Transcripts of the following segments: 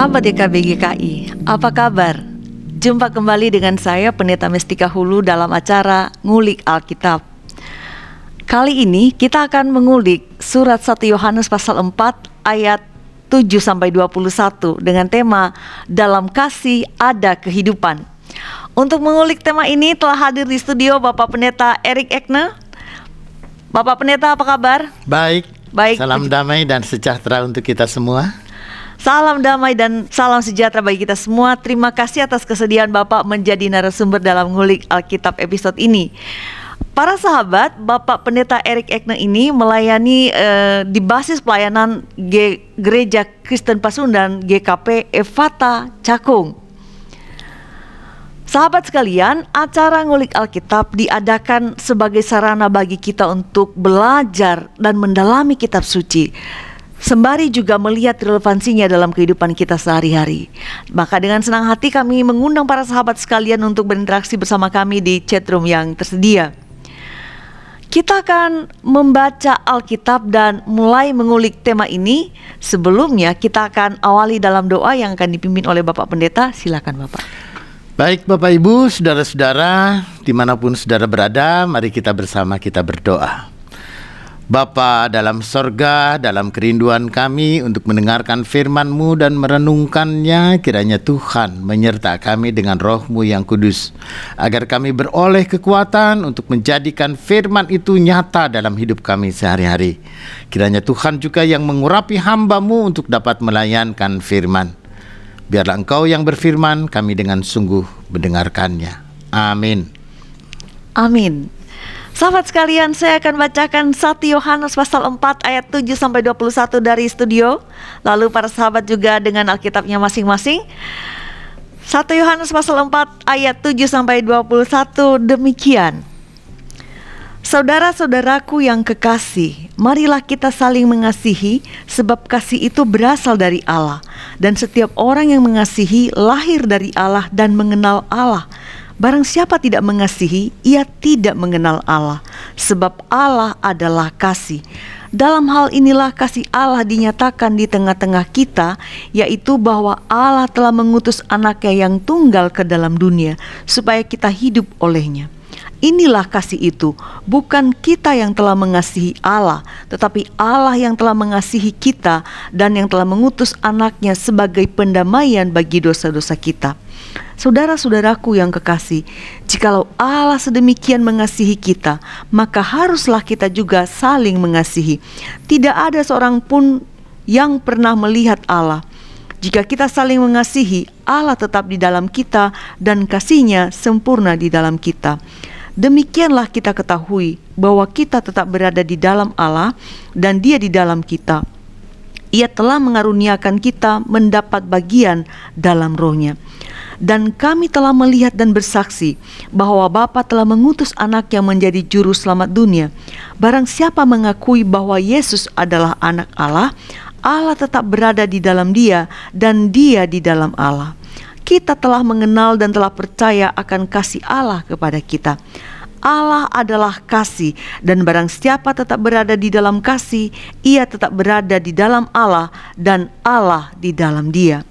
Sahabat YKB GKI, apa kabar? Jumpa kembali dengan saya Pendeta Mestika Hulu dalam acara Ngulik Alkitab. Kali ini kita akan mengulik surat 1 Yohanes pasal 4 ayat 7 sampai 21 dengan tema dalam kasih ada kehidupan. Untuk mengulik tema ini telah hadir di studio Bapak Pendeta Erik Ekne. Bapak Pendeta apa kabar? Baik. Baik. Salam damai dan sejahtera untuk kita semua. Salam damai dan salam sejahtera bagi kita semua. Terima kasih atas kesediaan Bapak menjadi narasumber dalam ngulik Alkitab episode ini. Para sahabat, Bapak Pendeta Erik Ekne ini melayani eh, di basis pelayanan G Gereja Kristen Pasundan GKP Evata Cakung. Sahabat sekalian, acara ngulik Alkitab diadakan sebagai sarana bagi kita untuk belajar dan mendalami kitab suci. Sembari juga melihat relevansinya dalam kehidupan kita sehari-hari. Maka dengan senang hati kami mengundang para sahabat sekalian untuk berinteraksi bersama kami di chatroom yang tersedia. Kita akan membaca Alkitab dan mulai mengulik tema ini. Sebelumnya kita akan awali dalam doa yang akan dipimpin oleh Bapak Pendeta. Silakan Bapak. Baik Bapak Ibu, saudara-saudara, di mana pun saudara berada, mari kita bersama kita berdoa. Bapa dalam sorga, dalam kerinduan kami untuk mendengarkan firman-Mu dan merenungkannya, kiranya Tuhan menyerta kami dengan roh-Mu yang kudus, agar kami beroleh kekuatan untuk menjadikan firman itu nyata dalam hidup kami sehari-hari. Kiranya Tuhan juga yang mengurapi hamba-Mu untuk dapat melayankan firman. Biarlah Engkau yang berfirman, kami dengan sungguh mendengarkannya. Amin. Amin. Sahabat sekalian, saya akan bacakan 1 Yohanes pasal 4 ayat 7 sampai 21 dari studio. Lalu para sahabat juga dengan Alkitabnya masing-masing. 1 Yohanes pasal 4 ayat 7 sampai 21 demikian. Saudara-saudaraku yang kekasih, marilah kita saling mengasihi sebab kasih itu berasal dari Allah dan setiap orang yang mengasihi lahir dari Allah dan mengenal Allah. Barang siapa tidak mengasihi, ia tidak mengenal Allah, sebab Allah adalah kasih. Dalam hal inilah kasih Allah dinyatakan di tengah-tengah kita, yaitu bahwa Allah telah mengutus anaknya yang tunggal ke dalam dunia, supaya kita hidup olehnya. Inilah kasih itu, bukan kita yang telah mengasihi Allah, tetapi Allah yang telah mengasihi kita dan yang telah mengutus anaknya sebagai pendamaian bagi dosa-dosa kita. Saudara-saudaraku yang kekasih, jikalau Allah sedemikian mengasihi kita, maka haruslah kita juga saling mengasihi. Tidak ada seorang pun yang pernah melihat Allah. Jika kita saling mengasihi, Allah tetap di dalam kita dan kasihnya sempurna di dalam kita. Demikianlah kita ketahui bahwa kita tetap berada di dalam Allah dan dia di dalam kita. Ia telah mengaruniakan kita mendapat bagian dalam rohnya dan kami telah melihat dan bersaksi bahwa Bapa telah mengutus anak yang menjadi juru selamat dunia. Barang siapa mengakui bahwa Yesus adalah anak Allah, Allah tetap berada di dalam dia dan dia di dalam Allah. Kita telah mengenal dan telah percaya akan kasih Allah kepada kita. Allah adalah kasih dan barang siapa tetap berada di dalam kasih, ia tetap berada di dalam Allah dan Allah di dalam dia.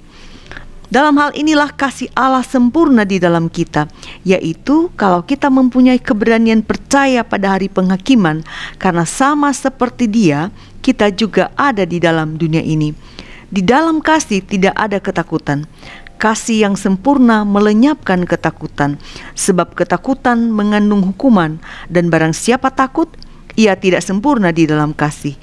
Dalam hal inilah kasih Allah sempurna di dalam kita, yaitu kalau kita mempunyai keberanian percaya pada hari penghakiman, karena sama seperti Dia, kita juga ada di dalam dunia ini. Di dalam kasih tidak ada ketakutan. Kasih yang sempurna melenyapkan ketakutan, sebab ketakutan mengandung hukuman, dan barang siapa takut, ia tidak sempurna di dalam kasih.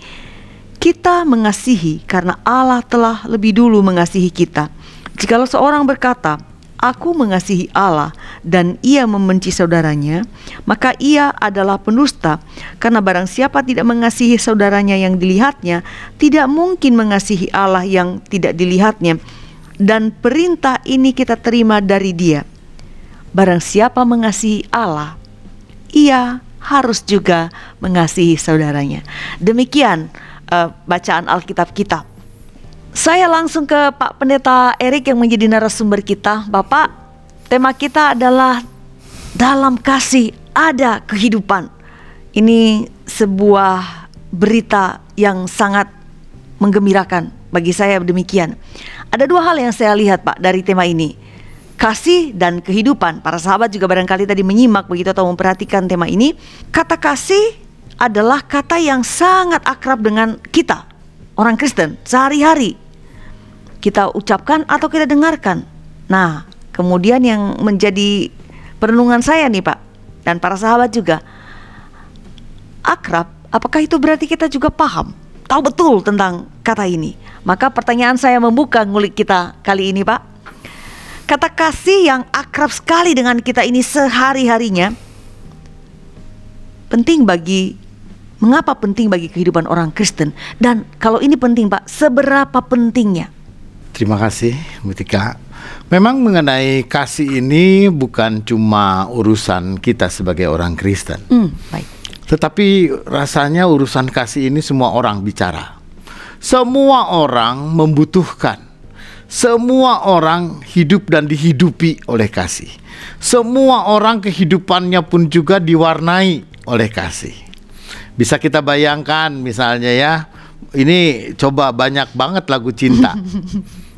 Kita mengasihi karena Allah telah lebih dulu mengasihi kita. Jikalau seorang berkata, Aku mengasihi Allah dan ia membenci saudaranya, maka ia adalah pendusta. Karena barang siapa tidak mengasihi saudaranya yang dilihatnya, tidak mungkin mengasihi Allah yang tidak dilihatnya. Dan perintah ini kita terima dari Dia. Barang siapa mengasihi Allah, ia harus juga mengasihi saudaranya. Demikian uh, bacaan Alkitab kita. Saya langsung ke Pak Pendeta Erik yang menjadi narasumber kita. Bapak, tema kita adalah dalam kasih ada kehidupan. Ini sebuah berita yang sangat menggembirakan bagi saya demikian. Ada dua hal yang saya lihat Pak dari tema ini. Kasih dan kehidupan. Para sahabat juga barangkali tadi menyimak begitu atau memperhatikan tema ini. Kata kasih adalah kata yang sangat akrab dengan kita, orang Kristen, sehari-hari. Kita ucapkan atau kita dengarkan. Nah, kemudian yang menjadi perenungan saya nih Pak, dan para sahabat juga, akrab, apakah itu berarti kita juga paham, tahu betul tentang kata ini? Maka pertanyaan saya membuka ngulik kita kali ini Pak, Kata kasih yang akrab sekali dengan kita ini sehari-harinya penting bagi mengapa penting bagi kehidupan orang Kristen dan kalau ini penting Pak, seberapa pentingnya? Terima kasih, Mutika. Memang mengenai kasih ini bukan cuma urusan kita sebagai orang Kristen. Hmm, baik. Tetapi rasanya urusan kasih ini semua orang bicara. Semua orang membutuhkan semua orang hidup dan dihidupi oleh kasih. Semua orang kehidupannya pun juga diwarnai oleh kasih. Bisa kita bayangkan misalnya ya, ini coba banyak banget lagu cinta.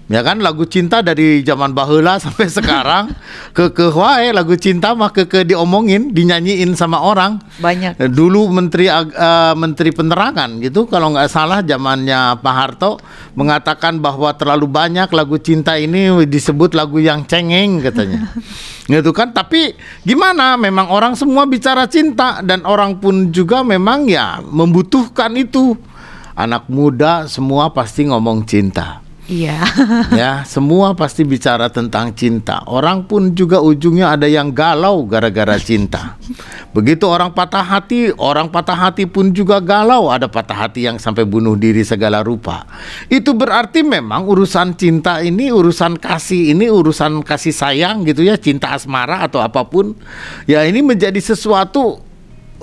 Ya kan lagu cinta dari zaman bahula sampai sekarang ke ke wae lagu cinta mah ke ke diomongin, dinyanyiin sama orang. Banyak. Dulu menteri uh, menteri penerangan gitu kalau nggak salah zamannya Pak Harto mengatakan bahwa terlalu banyak lagu cinta ini disebut lagu yang cengeng katanya. gitu kan tapi gimana memang orang semua bicara cinta dan orang pun juga memang ya membutuhkan itu anak muda semua pasti ngomong cinta Iya. ya, semua pasti bicara tentang cinta. Orang pun juga ujungnya ada yang galau gara-gara cinta. Begitu orang patah hati, orang patah hati pun juga galau. Ada patah hati yang sampai bunuh diri segala rupa. Itu berarti memang urusan cinta ini, urusan kasih ini, urusan kasih sayang gitu ya, cinta asmara atau apa pun. Ya ini menjadi sesuatu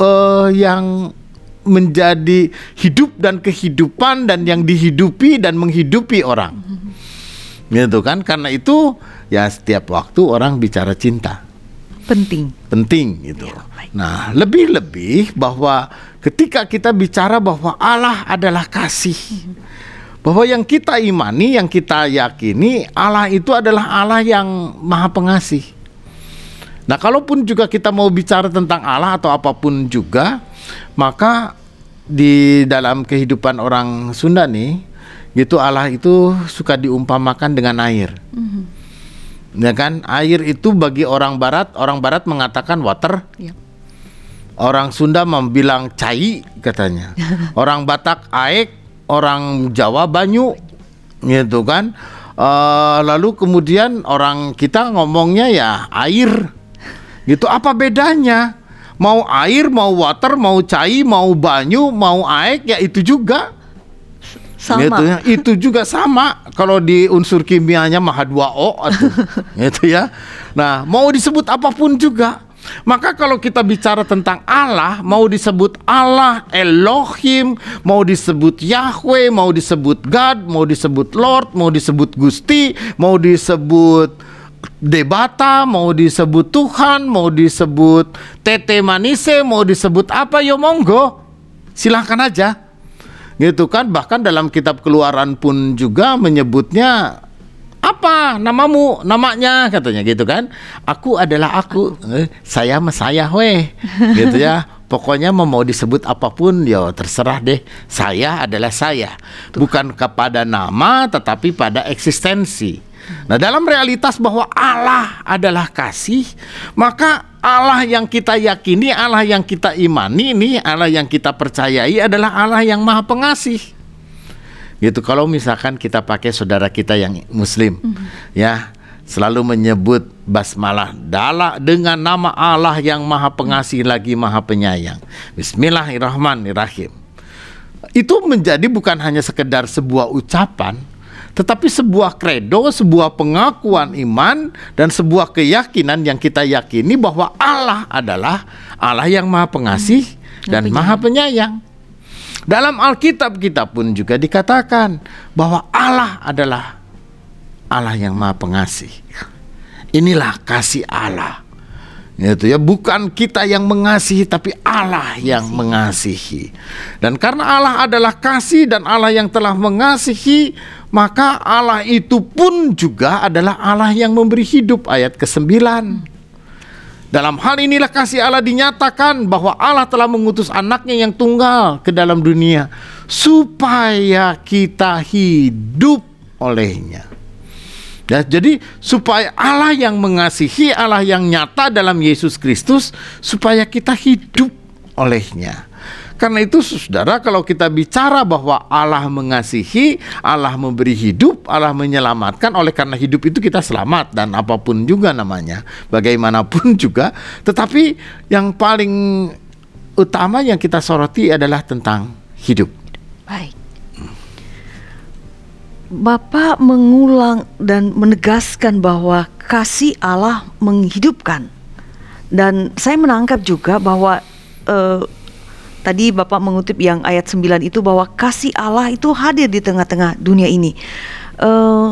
uh, yang menjadi hidup dan kehidupan dan yang dihidupi dan menghidupi orang. Gitu kan? Karena itu ya setiap waktu orang bicara cinta. Penting. Penting gitu. Ya, nah, lebih-lebih bahwa ketika kita bicara bahwa Allah adalah kasih. Bahwa yang kita imani, yang kita yakini Allah itu adalah Allah yang Maha Pengasih. Nah, kalaupun juga kita mau bicara tentang Allah atau apa pun juga, maka di dalam kehidupan orang Sunda nih, gitu Allah itu suka diumpamakan dengan air. Mm-hmm. Ya kan, air itu bagi orang Barat, orang Barat mengatakan water. Yep. Orang Sunda membilang cai katanya. orang Batak aek, orang Jawa banyu, gitu kan. Uh, lalu kemudian orang kita ngomongnya ya air. Gitu apa bedanya? Mau air, mau water, mau cai, mau banyu, mau aek ya itu juga. Sama. Gitu ya. Itu juga sama kalau di unsur kimianya mah H2O atau gitu ya. Nah, mau disebut apa pun juga. Maka kalau kita bicara tentang Allah, mau disebut Allah, Elohim, mau disebut Yahweh, mau disebut God, mau disebut Lord, mau disebut Gusti, mau disebut debata, mau disebut Tuhan, mau disebut tete manise, mau disebut apa ya monggo. Silahkan aja. Gitu kan? Bahkan dalam kitab keluaran pun juga menyebutnya apa? Namamu? Namanya? Katanya gitu kan? Aku adalah aku. Eh, saya mas saya weh gitu ya. Pokoknya mau disebut apa pun ya terserah deh. Saya adalah saya. Bukan kepada nama tetapi pada eksistensi Nah, dalam realitas bahwa Allah adalah kasih, maka Allah yang kita yakini, Allah yang kita imani ini, Allah yang kita percayai adalah Allah yang Maha Pengasih. Gitu kalau misalkan kita pakai saudara kita yang muslim, mm -hmm. ya, selalu menyebut basmalah dala dengan nama Allah yang Maha Pengasih lagi Maha Penyayang. Bismillahirrahmanirrahim. Itu menjadi bukan hanya sekedar sebuah ucapan, tetapi sebuah kredo, sebuah pengakuan iman dan sebuah keyakinan yang kita yakini bahwa Allah adalah Allah yang Maha Pengasih hmm. dan Maha Penyayang. Dalam Alkitab kita pun juga dikatakan bahwa Allah adalah Allah yang Maha Pengasih. Inilah kasih Allah. Gitu ya, bukan kita yang mengasihi tapi Allah yang mengasihi. Dan karena Allah adalah kasih dan Allah yang telah mengasihi, maka Allah itu pun juga adalah Allah yang memberi hidup ayat ke-9. Dalam hal inilah kasih Allah dinyatakan bahwa Allah telah mengutus anaknya yang tunggal ke dalam dunia supaya kita hidup olehnya. Ya, jadi supaya Allah yang mengasihi, Allah yang nyata dalam Yesus Kristus, supaya kita hidup olehnya. Karena itu saudara kalau kita bicara bahwa Allah mengasihi, Allah memberi hidup, Allah menyelamatkan, oleh karena hidup itu kita selamat dan apa pun juga namanya, bagaimanapun juga. Tetapi yang paling utama yang kita soroti adalah tentang hidup. Baik. Bapak mengulang dan menegaskan bahwa kasih Allah menghidupkan. Dan saya menangkap juga bahwa eh, tadi Bapak mengutip yang ayat 9 itu bahwa kasih Allah itu hadir di tengah-tengah dunia ini. Eh,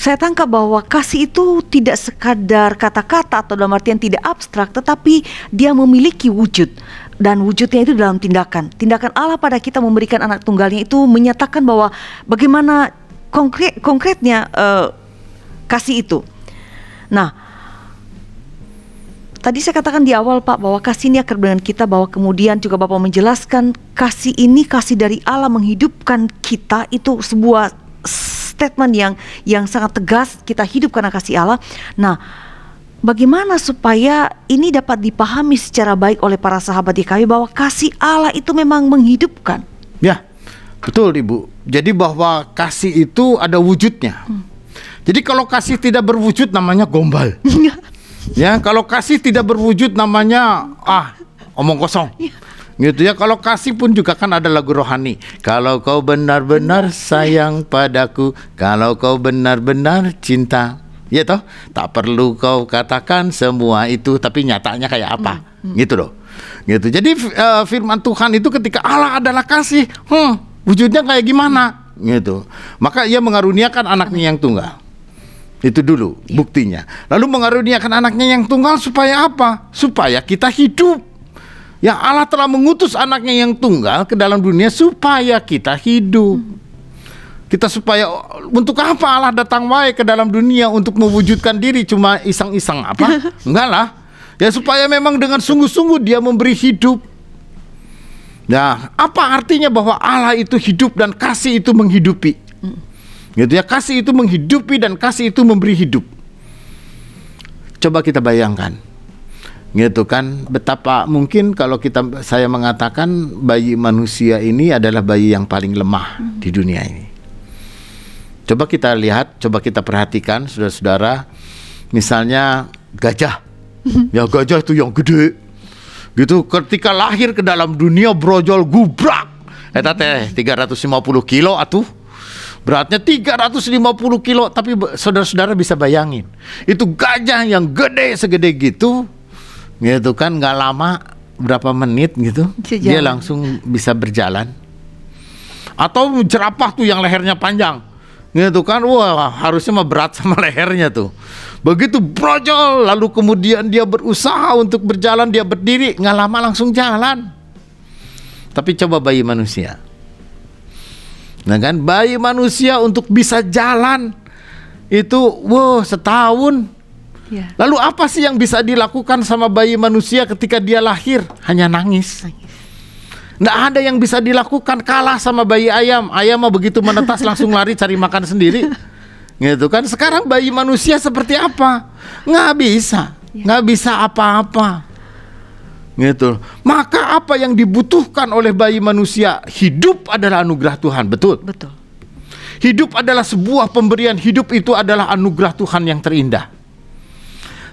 saya tangkap bahwa kasih itu tidak sekadar kata-kata atau dalam artian tidak abstrak, tetapi dia memiliki wujud dan wujudnya itu dalam tindakan. Tindakan Allah pada kita memberikan anak tunggalnya itu menyatakan bahwa bagaimana konkret konkretnya uh, kasih itu. Nah, tadi saya katakan di awal Pak bahwa kasih ini akan dengan kita bahwa kemudian juga Bapak menjelaskan kasih ini kasih dari Allah menghidupkan kita itu sebuah statement yang yang sangat tegas kita hidup karena kasih Allah. Nah, Bagaimana supaya ini dapat dipahami secara baik oleh para sahabat DKW bahwa kasih Allah itu memang menghidupkan? Ya, betul Ibu. Jadi bahwa kasih itu ada wujudnya. Hmm. Jadi kalau kasih tidak berwujud namanya gombal. ya, kalau kasih tidak berwujud namanya ah omong kosong. Gitu ya. Kalau kasih pun juga kan ada lagu rohani. Kalau kau benar-benar sayang padaku, kalau kau benar-benar cinta Ya toh, tak perlu kau katakan semua itu tapi nyatanya kayak apa. Hmm, hmm. Gitu loh. Gitu. Jadi uh, firman Tuhan itu ketika Allah adalah kasih, hmm, wujudnya kayak gimana? Gitu. Maka ia mengaruniakan anaknya yang tunggal. Itu dulu ya. buktinya. Lalu mengaruniakan anaknya yang tunggal supaya apa? Supaya kita hidup. Ya Allah telah mengutus anaknya yang tunggal ke dalam dunia supaya kita hidup. Hmm. Kita supaya untuk apa Allah datang wae ke dalam dunia untuk mewujudkan diri cuma iseng-iseng apa? Enggak lah. Ya supaya memang dengan sungguh-sungguh dia memberi hidup. Nah, apa artinya bahwa Allah itu hidup dan kasih itu menghidupi? Gitu ya, kasih itu menghidupi dan kasih itu memberi hidup. Coba kita bayangkan. Gitu kan, betapa mungkin kalau kita saya mengatakan bayi manusia ini adalah bayi yang paling lemah di dunia ini. Coba kita lihat, coba kita perhatikan saudara-saudara, misalnya gajah. ya gajah itu yang gede. Gitu ketika lahir ke dalam dunia brojol gubrak. Eta teh 350 kilo atuh. Beratnya 350 kilo, tapi saudara-saudara bisa bayangin. Itu gajah yang gede segede gitu. Gitu kan nggak lama berapa menit gitu. Dia langsung bisa berjalan. Atau jerapah tuh yang lehernya panjang gitu kan wah harusnya mah berat sama lehernya tuh begitu brojol lalu kemudian dia berusaha untuk berjalan dia berdiri nggak lama langsung jalan tapi coba bayi manusia nah kan bayi manusia untuk bisa jalan itu wow setahun ya. lalu apa sih yang bisa dilakukan sama bayi manusia ketika dia lahir hanya nangis, nangis. Nggak ada yang bisa dilakukan kalah sama bayi ayam. Ayam mah begitu menetas langsung lari cari makan sendiri. Gitu kan. Sekarang bayi manusia seperti apa? Nggak bisa. Iya. Nggak bisa apa-apa. Gitu. Maka apa yang dibutuhkan oleh bayi manusia? Hidup adalah anugerah Tuhan. Betul? Betul. Hidup adalah sebuah pemberian. Hidup itu adalah anugerah Tuhan yang terindah.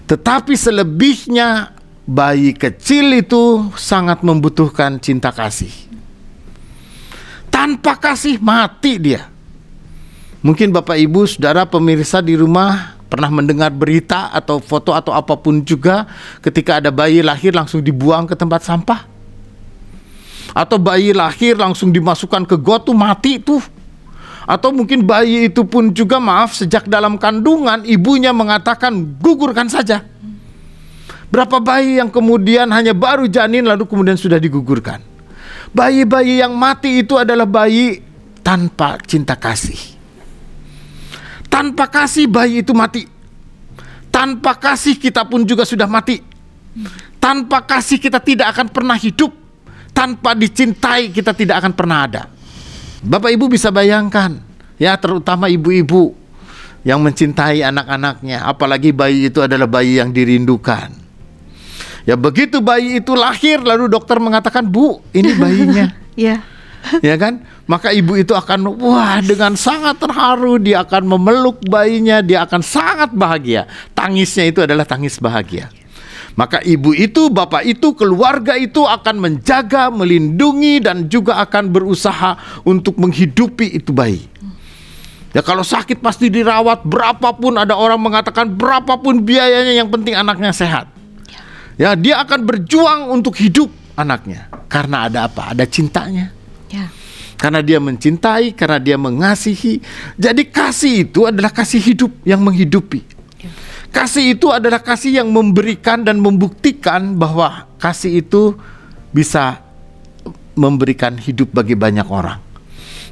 Tetapi selebihnya bayi kecil itu sangat membutuhkan cinta kasih. Tanpa kasih mati dia. Mungkin Bapak Ibu, Saudara pemirsa di rumah pernah mendengar berita atau foto atau apa pun juga ketika ada bayi lahir langsung dibuang ke tempat sampah. Atau bayi lahir langsung dimasukkan ke got tuh mati tuh. Atau mungkin bayi itu pun juga maaf sejak dalam kandungan ibunya mengatakan gugurkan saja Berapa bayi yang kemudian hanya baru janin lalu kemudian sudah digugurkan. Bayi-bayi yang mati itu adalah bayi tanpa cinta kasih. Tanpa kasih bayi itu mati. Tanpa kasih kita pun juga sudah mati. Tanpa kasih kita tidak akan pernah hidup. Tanpa dicintai kita tidak akan pernah ada. Bapak Ibu bisa bayangkan, ya terutama ibu-ibu yang mencintai anak-anaknya, apalagi bayi itu adalah bayi yang dirindukan. Ya begitu bayi itu lahir lalu dokter mengatakan, "Bu, ini bayinya." Ya. ya kan? Maka ibu itu akan wah dengan sangat terharu dia akan memeluk bayinya, dia akan sangat bahagia. Tangisnya itu adalah tangis bahagia. Maka ibu itu, bapak itu, keluarga itu akan menjaga, melindungi dan juga akan berusaha untuk menghidupi itu bayi. Ya kalau sakit pasti dirawat berapapun ada orang mengatakan berapapun biayanya yang penting anaknya sehat. Ya dia akan berjuang untuk hidup anaknya karena ada apa? Ada cintanya. Ya. Karena dia mencintai, karena dia mengasihi. Jadi kasih itu adalah kasih hidup yang menghidupi. Kasih itu adalah kasih yang memberikan dan membuktikan bahwa kasih itu bisa memberikan hidup bagi banyak orang.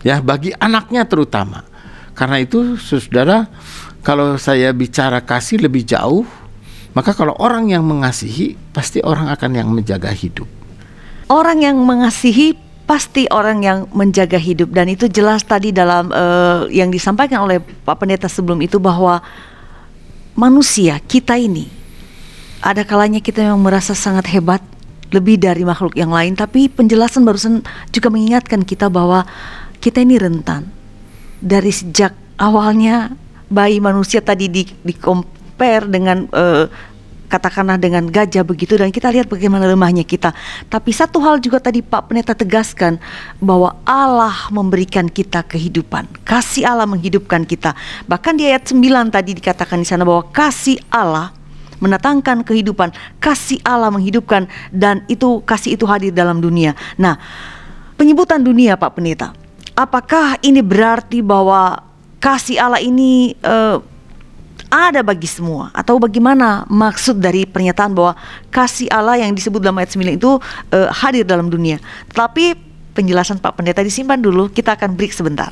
Ya, bagi anaknya terutama. Karena itu, saudara, kalau saya bicara kasih lebih jauh, maka kalau orang yang mengasihi, pasti orang akan yang menjaga hidup. Orang yang mengasihi pasti orang yang menjaga hidup dan itu jelas tadi dalam uh, yang disampaikan oleh Pak Pendeta sebelum itu bahwa manusia kita ini ada kalanya kita yang merasa sangat hebat lebih dari makhluk yang lain tapi penjelasan barusan juga mengingatkan kita bahwa kita ini rentan. Dari sejak awalnya bayi manusia tadi di, di compare dengan uh, katakanlah dengan gajah begitu dan kita lihat bagaimana lemahnya kita. Tapi satu hal juga tadi Pak Pendeta tegaskan bahwa Allah memberikan kita kehidupan. Kasih Allah menghidupkan kita. Bahkan di ayat 9 tadi dikatakan di sana bahwa kasih Allah mendatangkan kehidupan, kasih Allah menghidupkan dan itu kasih itu hadir dalam dunia. Nah, penyebutan dunia Pak Pendeta. Apakah ini berarti bahwa kasih Allah ini uh, ada bagi semua atau bagaimana maksud dari pernyataan bahwa kasih Allah yang disebut dalam ayat 9 itu uh, hadir dalam dunia. Tetapi penjelasan Pak Pendeta disimpan dulu, kita akan break sebentar.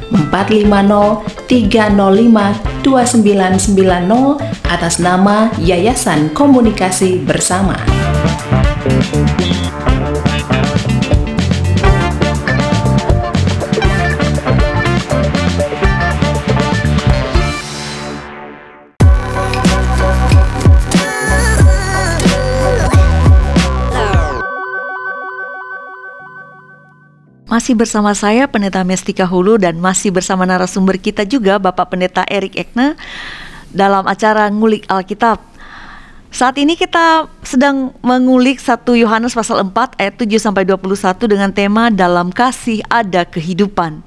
450 305 2990 atas nama Yayasan Komunikasi Bersama. Masih bersama saya Pendeta Mestika Hulu dan masih bersama narasumber kita juga Bapak Pendeta Erik Ekna dalam acara Ngulik Alkitab. Saat ini kita sedang mengulik 1 Yohanes pasal 4 ayat 7 sampai 21 dengan tema dalam kasih ada kehidupan.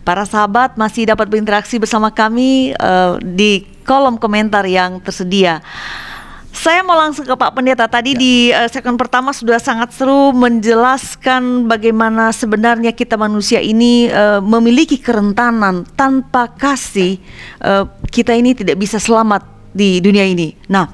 Para sahabat masih dapat berinteraksi bersama kami uh, di kolom komentar yang tersedia. Saya mau langsung ke Pak Pendeta. Tadi ya. di uh, segmen pertama sudah sangat seru menjelaskan bagaimana sebenarnya kita manusia ini uh, memiliki kerentanan tanpa kasih uh, kita ini tidak bisa selamat di dunia ini. Nah,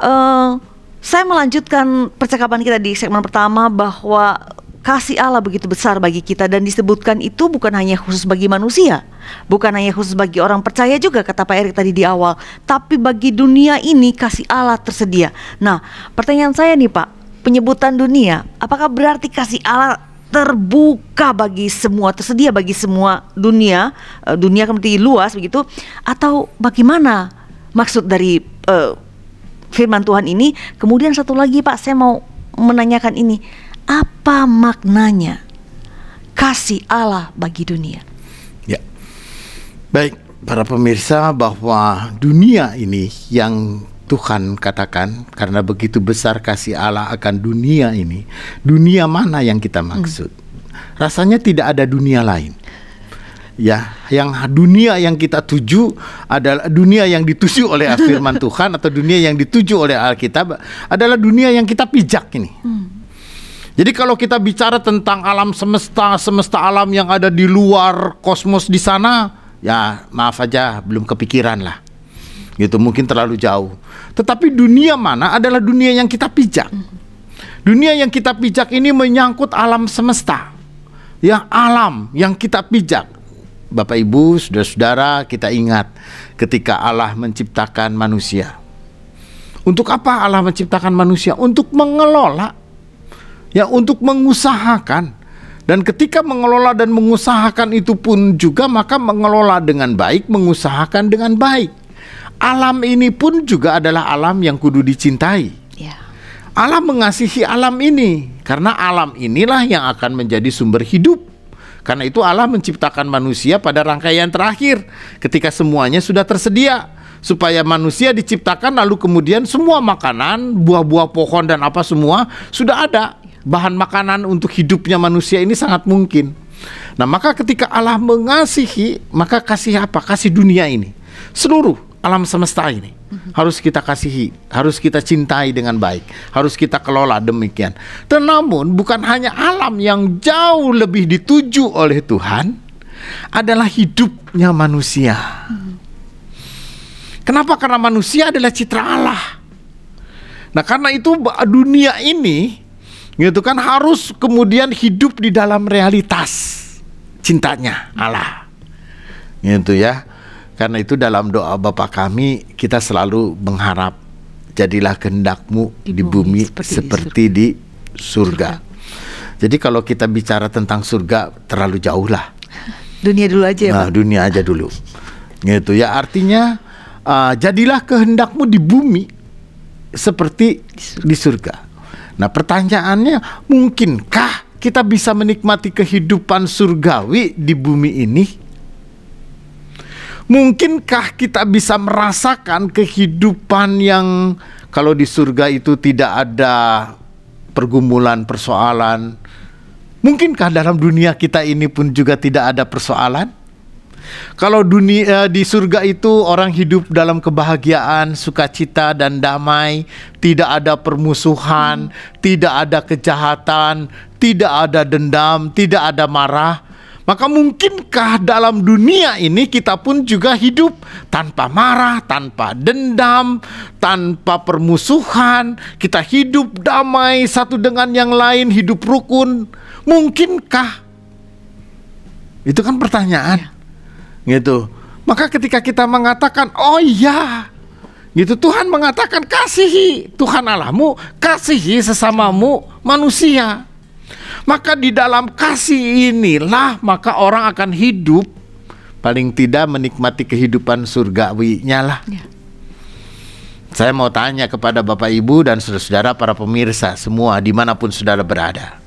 uh, saya melanjutkan percakapan kita di segmen pertama bahwa kasih Allah begitu besar bagi kita dan disebutkan itu bukan hanya khusus bagi manusia, bukan hanya khusus bagi orang percaya juga kata Pak Erik tadi di awal, tapi bagi dunia ini kasih Allah tersedia. Nah, pertanyaan saya nih Pak, penyebutan dunia, apakah berarti kasih Allah terbuka bagi semua, tersedia bagi semua dunia, uh, dunia kemudian luas begitu, atau bagaimana maksud dari uh, firman Tuhan ini? Kemudian satu lagi Pak, saya mau menanyakan ini apa maknanya kasih Allah bagi dunia? Ya, baik para pemirsa bahwa dunia ini yang Tuhan katakan karena begitu besar kasih Allah akan dunia ini, dunia mana yang kita maksud? Hmm. Rasanya tidak ada dunia lain. Ya, yang dunia yang kita tuju adalah dunia yang dituju oleh firman Tuhan atau dunia yang dituju oleh Alkitab adalah dunia yang kita pijak ini. Hmm jadi kalau kita bicara tentang alam semesta, semesta alam yang ada di luar kosmos di sana, ya maaf aja belum kepikiran lah. Gitu mungkin terlalu jauh. Tetapi dunia mana adalah dunia yang kita pijak. Dunia yang kita pijak ini menyangkut alam semesta. Ya alam yang kita pijak. Bapak Ibu, saudara-saudara, kita ingat ketika Allah menciptakan manusia. Untuk apa Allah menciptakan manusia? Untuk mengelola ya untuk mengusahakan dan ketika mengelola dan mengusahakan itu pun juga maka mengelola dengan baik, mengusahakan dengan baik. Alam ini pun juga adalah alam yang kudu dicintai. Ya. Alam mengasihi alam ini karena alam inilah yang akan menjadi sumber hidup. Karena itu Allah menciptakan manusia pada rangkaian terakhir ketika semuanya sudah tersedia supaya manusia diciptakan lalu kemudian semua makanan, buah-buah pohon dan apa semua sudah ada bahan makanan untuk hidupnya manusia ini sangat mungkin. Nah, maka ketika Allah mengasihi, maka kasih apa? Kasih dunia ini. Seluruh alam semesta ini harus kita kasihi, harus kita cintai dengan baik, harus kita kelola demikian. Dan namun bukan hanya alam yang jauh lebih dituju oleh Tuhan adalah hidupnya manusia. Kenapa? Karena manusia adalah citra Allah. Nah, karena itu dunia ini gitu kan harus kemudian hidup di dalam realitas cintanya Allah gitu ya karena itu dalam doa Bapa kami kita selalu mengharap jadilah kehendakmu di, di bumi, seperti, seperti di, surga. di surga. Jadi kalau kita bicara tentang surga terlalu jauh lah. Dunia dulu aja ya. Nah, dunia aja dulu. Gitu ya artinya uh, jadilah kehendakmu di bumi seperti di surga. Di surga. Nah, pertanyaannya, mungkinkah kita bisa menikmati kehidupan surgawi di bumi ini? Mungkinkah kita bisa merasakan kehidupan yang kalau di surga itu tidak ada pergumulan, persoalan? Mungkinkah dalam dunia kita ini pun juga tidak ada persoalan? Kalau dunia eh, di surga itu orang hidup dalam kebahagiaan, sukacita dan damai, tidak ada permusuhan, hmm. tidak ada kejahatan, tidak ada dendam, tidak ada marah. Maka mungkinkah dalam dunia ini kita pun juga hidup tanpa marah, tanpa dendam, tanpa permusuhan, kita hidup damai satu dengan yang lain, hidup rukun. Mungkinkah? Itu kan pertanyaan. Ya gitu. Maka ketika kita mengatakan, oh iya, gitu Tuhan mengatakan kasihi Tuhan Allahmu, kasihi sesamamu manusia. Maka di dalam kasih inilah maka orang akan hidup paling tidak menikmati kehidupan surgawinya lah. Ya. Saya mau tanya kepada Bapak Ibu dan saudara-saudara para pemirsa semua di mana pun saudara berada.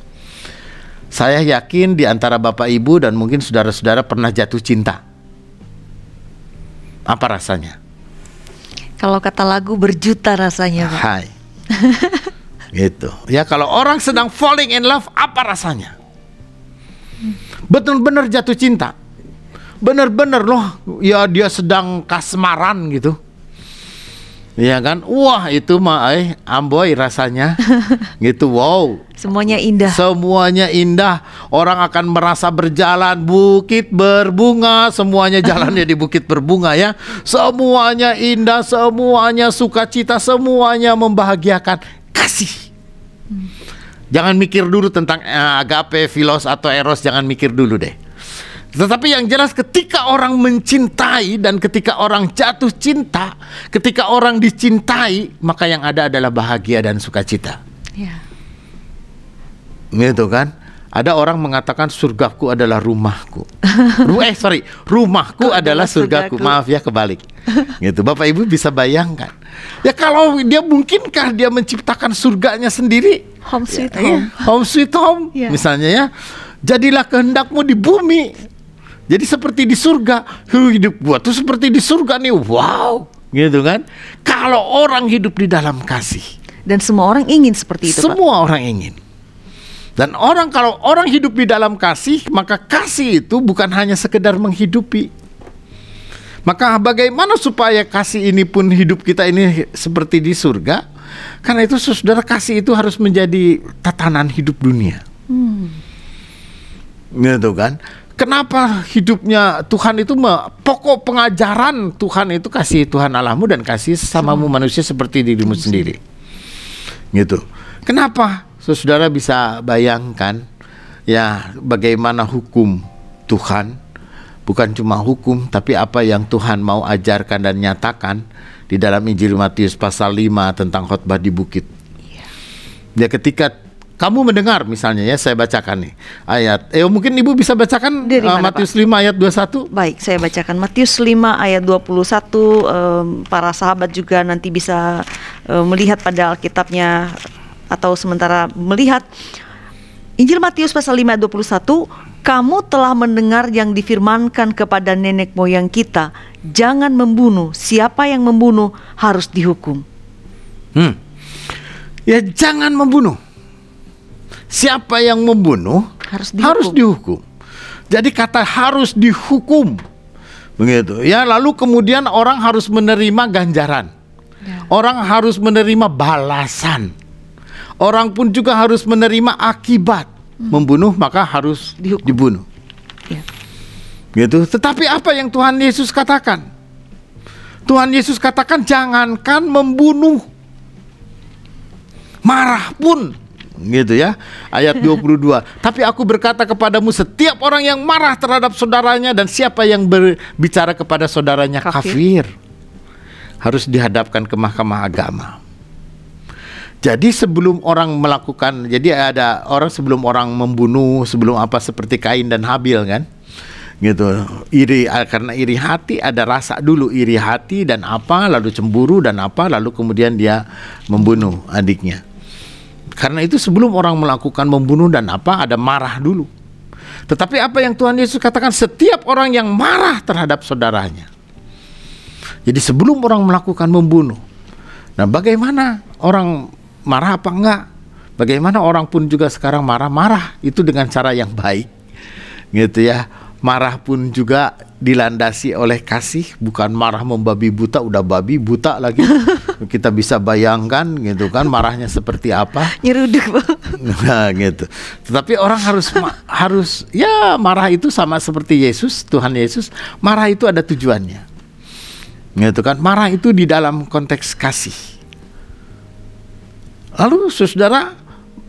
Saya yakin di antara Bapak Ibu dan mungkin saudara-saudara pernah jatuh cinta apa rasanya? Kalau kata lagu berjuta rasanya, Pak. Hai. gitu. Ya kalau orang sedang falling in love, apa rasanya? Benar-benar jatuh cinta. Benar-benar loh, ya dia sedang kasmaran gitu Iya kan? Wah, itu mah eh amboy rasanya. gitu. Wow. Semuanya indah. Semuanya indah. Orang akan merasa berjalan bukit berbunga, semuanya jalannya di bukit berbunga ya. Semuanya indah, semuanya sukacita, semuanya membahagiakan. Kasih. Jangan mikir dulu tentang eh, agape, filos atau eros, jangan mikir dulu deh. Tetapi yang jelas ketika orang mencintai dan ketika orang jatuh cinta, ketika orang dicintai, maka yang ada adalah bahagia dan sukacita. Ya. Gitu kan? Ada orang mengatakan surgaku adalah rumahku. Ru eh sorry, rumahku Kau adalah surgaku. surgaku. Maaf ya kebalik. gitu. Bapak Ibu bisa bayangkan. Ya kalau dia mungkinkah dia menciptakan surganya sendiri? Home sweet Ya, home. iya, home sweet home. Ya. Misalnya ya, jadilah kehendakmu di bumi. Jadi seperti di surga. Hidup gua tuh seperti di surga nih. Wow. Gitu kan? Kalau orang hidup di dalam kasih. Dan semua orang ingin seperti itu, Pak. Semua orang ingin. Dan orang kalau orang hidup di dalam kasih, maka kasih itu bukan hanya sekedar menghidupi. Maka bagaimana supaya kasih ini pun hidup kita ini seperti di surga? Karena itu saudara kasih itu harus menjadi tatanan hidup dunia. Gitu kan? Kenapa hidupnya Tuhan itu me- pokok pengajaran Tuhan itu kasih Tuhan Allahmu dan kasih sesamamu manusia seperti dirimu sendiri. Gitu. Kenapa? Saudara bisa bayangkan ya bagaimana hukum Tuhan bukan cuma hukum tapi apa yang Tuhan mau ajarkan dan nyatakan di dalam Injil Matius pasal 5 tentang khotbah di bukit. Ya ketika kamu mendengar misalnya ya saya bacakan nih ayat. Eh mungkin Ibu bisa bacakan Dari eh, mana, Matius 5 ayat 21 Baik, saya bacakan. Matius 5 ayat 21 em, para sahabat juga nanti bisa em, melihat pada Alkitabnya atau sementara melihat. Injil Matius pasal 5 ayat 21 kamu telah mendengar yang difirmankan kepada nenek moyang kita. Jangan membunuh. Siapa yang membunuh harus dihukum. Hmm. Ya jangan membunuh. Siapa yang membunuh Harus dihukum. harus dihukum. Jadi kata harus dihukum. Begitu. Ya, lalu kemudian orang harus menerima ganjaran. Ya. Orang harus menerima balasan. Orang pun juga harus menerima akibat. Membunuh maka harus Hmm. Dihukum. dibunuh. Ya. Gitu. Tetapi apa yang Tuhan Yesus katakan? Tuhan Yesus katakan jangankan membunuh. Marah pun gitu ya. Ayat 22. Tapi aku berkata kepadamu setiap orang yang marah terhadap saudaranya dan siapa yang berbicara kepada saudaranya kafir, Kafir. harus dihadapkan ke mahkamah agama. Jadi sebelum orang melakukan, jadi ada orang sebelum orang membunuh, sebelum apa seperti Kain dan Habil kan, gitu. Iri karena iri hati ada rasa dulu iri hati dan apa, lalu cemburu dan apa, lalu kemudian dia membunuh adiknya. Karena itu sebelum orang melakukan membunuh dan apa ada marah dulu. Tetapi apa yang Tuhan Yesus katakan setiap orang yang marah terhadap saudaranya. Jadi sebelum orang melakukan membunuh. Nah, bagaimana orang marah apa enggak? Bagaimana orang pun juga sekarang marah-marah itu dengan cara yang baik. Gitu ya. Marah pun juga dilandasi oleh kasih, bukan marah membabi buta, udah babi buta lagi. Kita bisa bayangkan gitu kan marahnya seperti apa. nyeruduk. Nah, gitu. Tetapi orang harus harus ya marah itu sama seperti Yesus, Tuhan Yesus, marah itu ada tujuannya. Gitu kan? Marah itu di dalam konteks kasih. Lalu Saudara,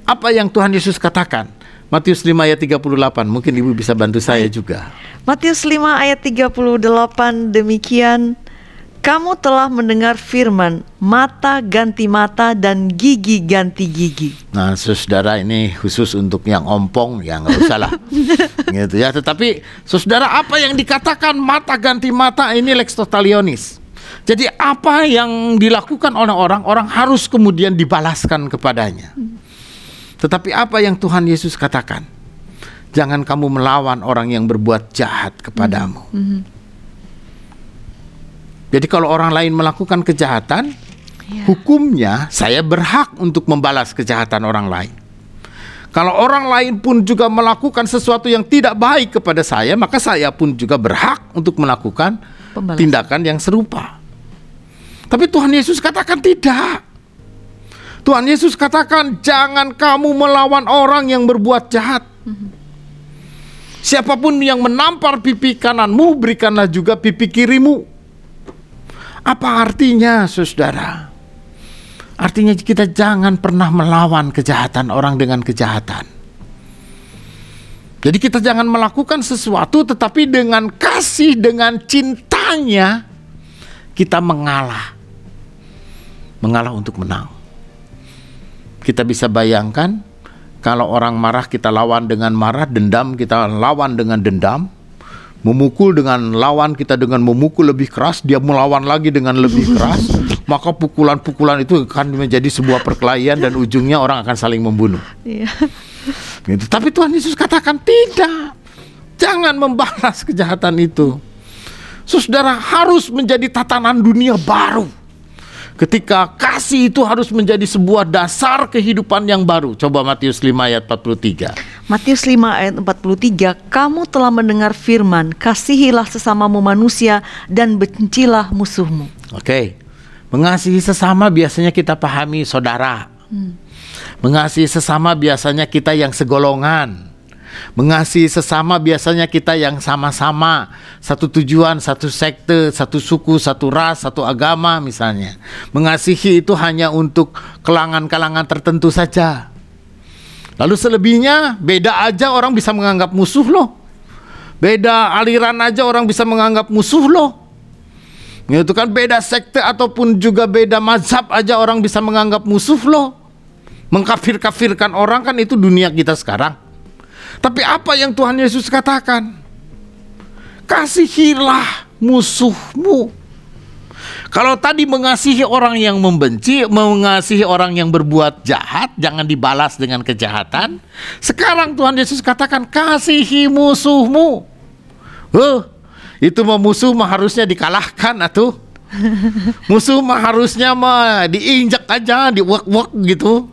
apa yang Tuhan Yesus katakan? Matius 5 ayat 38. Mungkin Ibu bisa bantu saya juga. Matius 5 ayat 38 demikian Kamu telah mendengar firman mata ganti mata dan gigi ganti gigi. Nah, saudara ini khusus untuk yang ompong, ya nggak usah lah, gitu ya. Tetapi, saudara apa yang dikatakan mata ganti mata ini lex totalionis. Jadi apa yang dilakukan oleh orang, orang harus kemudian dibalaskan kepadanya. Tetapi apa yang Tuhan Yesus katakan? Jangan kamu melawan orang yang berbuat jahat kepadamu. Jadi kalau orang lain melakukan kejahatan, Ya. hukumnya saya berhak untuk membalas kejahatan orang lain. Kalau orang lain pun juga melakukan sesuatu yang tidak baik kepada saya, maka saya pun juga berhak untuk melakukan Pembalasan. tindakan yang serupa. Tapi Tuhan Yesus katakan tidak. Tuhan Yesus katakan jangan kamu melawan orang yang berbuat jahat. Siapa pun yang menampar pipi kananmu, berikanlah juga pipi kirimu. Apa artinya, saudara? Artinya kita jangan pernah melawan kejahatan orang dengan kejahatan. Jadi kita jangan melakukan sesuatu tetapi dengan kasih, dengan cintanya kita mengalah. Mengalah untuk menang. Kita bisa bayangkan kalau orang marah kita lawan dengan marah, dendam kita lawan dengan dendam, memukul dengan lawan kita dengan memukul lebih keras, dia melawan lagi dengan lebih keras, maka pukulan-pukulan itu akan menjadi sebuah perkelahian dan ujungnya orang akan saling membunuh. Iya. Gitu. Tapi Tuhan Yesus katakan tidak. Jangan membalas kejahatan itu. Saudara harus menjadi tatanan dunia baru. Ketika kasih itu harus menjadi sebuah dasar kehidupan yang baru. Coba Matius 5 ayat 43. Matius 5 ayat 43, kamu telah mendengar firman, kasihilah sesamamu manusia dan bencilah musuhmu. Oke. Mengasihi sesama biasanya kita pahami saudara. Mengasihi sesama biasanya kita yang segolongan. Mengasihi sesama biasanya kita yang sama-sama satu tujuan, satu sekte, satu suku, satu ras, satu agama misalnya. Mengasihi itu hanya untuk kalangan-kalangan tertentu saja. Lalu selebihnya beda aja orang bisa menganggap musuh loh. Beda aliran aja orang bisa menganggap musuh loh. Itu kan beda sekte ataupun juga beda mazhab aja orang bisa menganggap musuh loh. Mengkafir-kafirkan orang kan itu dunia kita sekarang. Tapi apa yang Tuhan Yesus katakan? Kasihilah musuhmu. Kalau tadi mengasihi orang yang membenci, mengasihi orang yang berbuat jahat, jangan dibalas dengan kejahatan. Sekarang Tuhan Yesus katakan kasihi musuhmu. Huh, itu mah musuh mah harusnya dikalahkan atuh. Musuh mah harusnya mah diinjak aja, diwek-wek gitu.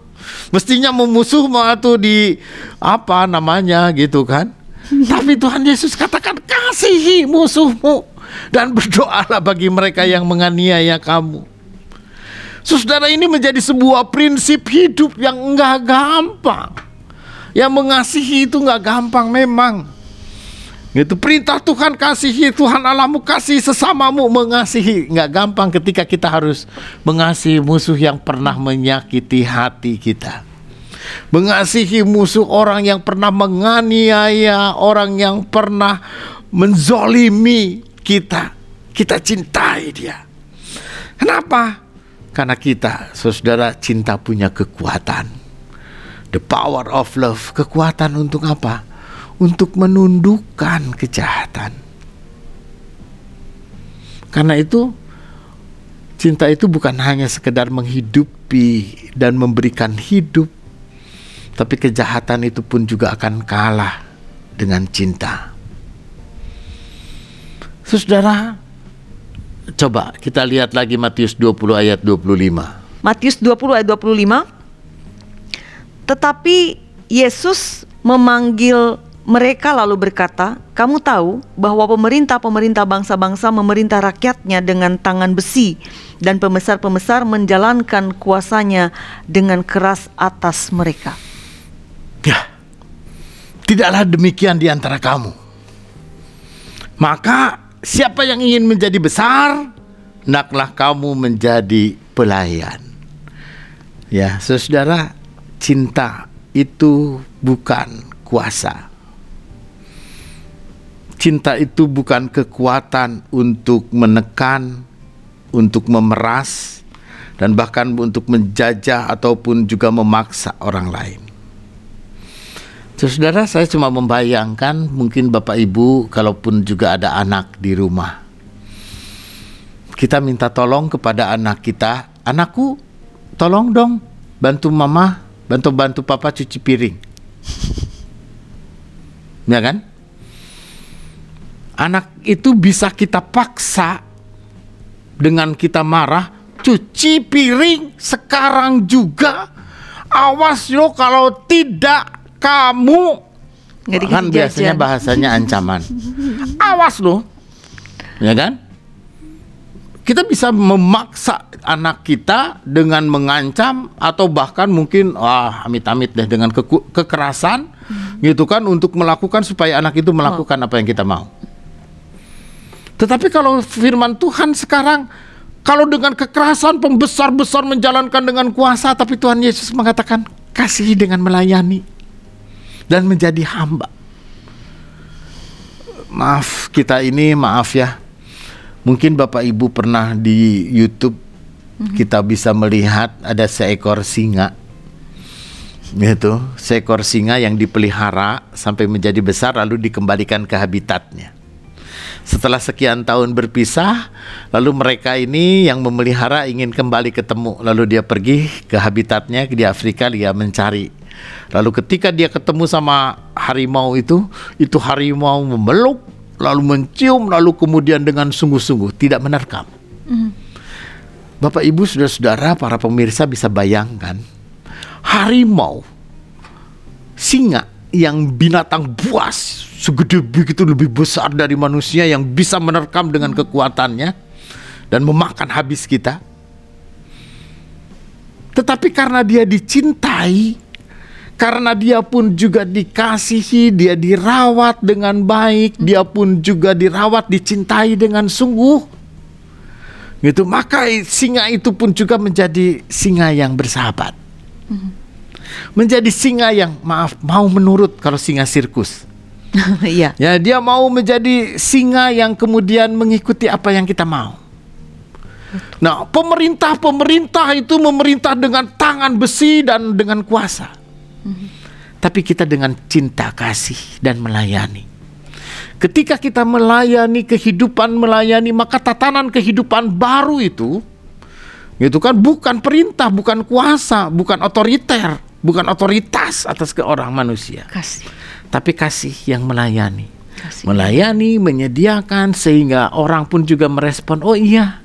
Mestinya memusuh mah tuh di apa namanya gitu kan. Tapi Tuhan Yesus katakan kasihi musuhmu dan berdoalah bagi mereka yang menganiaya kamu. Saudara ini menjadi sebuah prinsip hidup yang enggak gampang. Yang mengasihi itu enggak gampang memang. Itu perintah Tuhan kasihi. Tuhan Allahmu kasih sesamamu mengasihi. Nggak gampang ketika kita harus mengasihi musuh yang pernah menyakiti hati kita. Mengasihi musuh orang yang pernah menganiaya orang yang pernah menzolimi kita. Kita cintai dia. Kenapa? Karena kita saudara cinta punya kekuatan. The power of love. Kekuatan untuk apa untuk menundukkan kejahatan. Karena itu cinta itu bukan hanya sekedar menghidupi dan memberikan hidup, tapi kejahatan itu pun juga akan kalah dengan cinta. Saudara, coba kita lihat lagi Matius 20 ayat 25. Matius 20 ayat 25. Tetapi Yesus memanggil mereka lalu berkata, "Kamu tahu bahwa pemerintah-pemerintah bangsa-bangsa memerintah rakyatnya dengan tangan besi, dan pembesar-pembesar menjalankan kuasanya dengan keras atas mereka." Ya, tidaklah demikian di antara kamu. Maka, siapa yang ingin menjadi besar, naklah kamu menjadi pelayan. Ya, saudara, cinta itu bukan kuasa cinta itu bukan kekuatan untuk menekan, untuk memeras, dan bahkan untuk menjajah ataupun juga memaksa orang lain. Saudara, saya cuma membayangkan mungkin Bapak Ibu kalaupun juga ada anak di rumah. Kita minta tolong kepada anak kita, anakku tolong dong bantu mama, bantu-bantu papa cuci piring. Ya kan? Anak itu bisa kita paksa dengan kita marah cuci piring sekarang juga. Awas lo kalau tidak kamu. Dikasih kan biasanya jajan. bahasanya ancaman. Awas lo. Ya kan? Kita bisa memaksa anak kita dengan mengancam atau bahkan mungkin wah amit-amit deh dengan keku- kekerasan gitu kan untuk melakukan supaya anak itu melakukan apa yang kita mau. Tetapi kalau firman Tuhan sekarang Kalau dengan kekerasan pembesar-besar menjalankan dengan kuasa, tapi Tuhan Yesus mengatakan kasih dengan melayani dan menjadi hamba. Maaf kita ini maaf ya. Mungkin Bapak Ibu pernah di YouTube kita bisa melihat ada seekor singa. Itu, seekor singa yang dipelihara sampai menjadi besar lalu dikembalikan ke habitatnya. Setelah sekian tahun berpisah, lalu mereka ini yang memelihara ingin kembali ketemu. Lalu dia pergi ke habitatnya di Afrika dia mencari. Lalu ketika dia ketemu sama harimau itu, itu harimau memeluk, lalu mencium, lalu kemudian dengan sungguh-sungguh tidak menerkam. Bapak Ibu Saudara-saudara para pemirsa bisa bayangkan harimau singa yang binatang buas segede begitu lebih besar dari manusia yang bisa menerkam dengan kekuatannya dan memakan habis kita. Tetapi karena dia dicintai, karena dia pun juga dikasihi, dia dirawat dengan baik, dia pun juga dirawat, dicintai dengan sungguh. Gitu, maka singa itu pun juga menjadi singa yang bersahabat. Menjadi singa yang maaf mau menurut kalau singa sirkus. Iya. Ya, dia mau menjadi singa yang kemudian mengikuti apa yang kita mau. Nah, pemerintah-pemerintah itu memerintah dengan tangan besi dan dengan kuasa. Tapi kita dengan cinta kasih dan melayani. Ketika kita melayani kehidupan melayani maka tatanan kehidupan baru itu itu kan bukan perintah, bukan kuasa, bukan otoriter, bukan otoritas atas ke orang manusia Kasih. Tapi kasih yang melayani. Kasih. Melayani, menyediakan sehingga orang pun juga merespon, oh iya.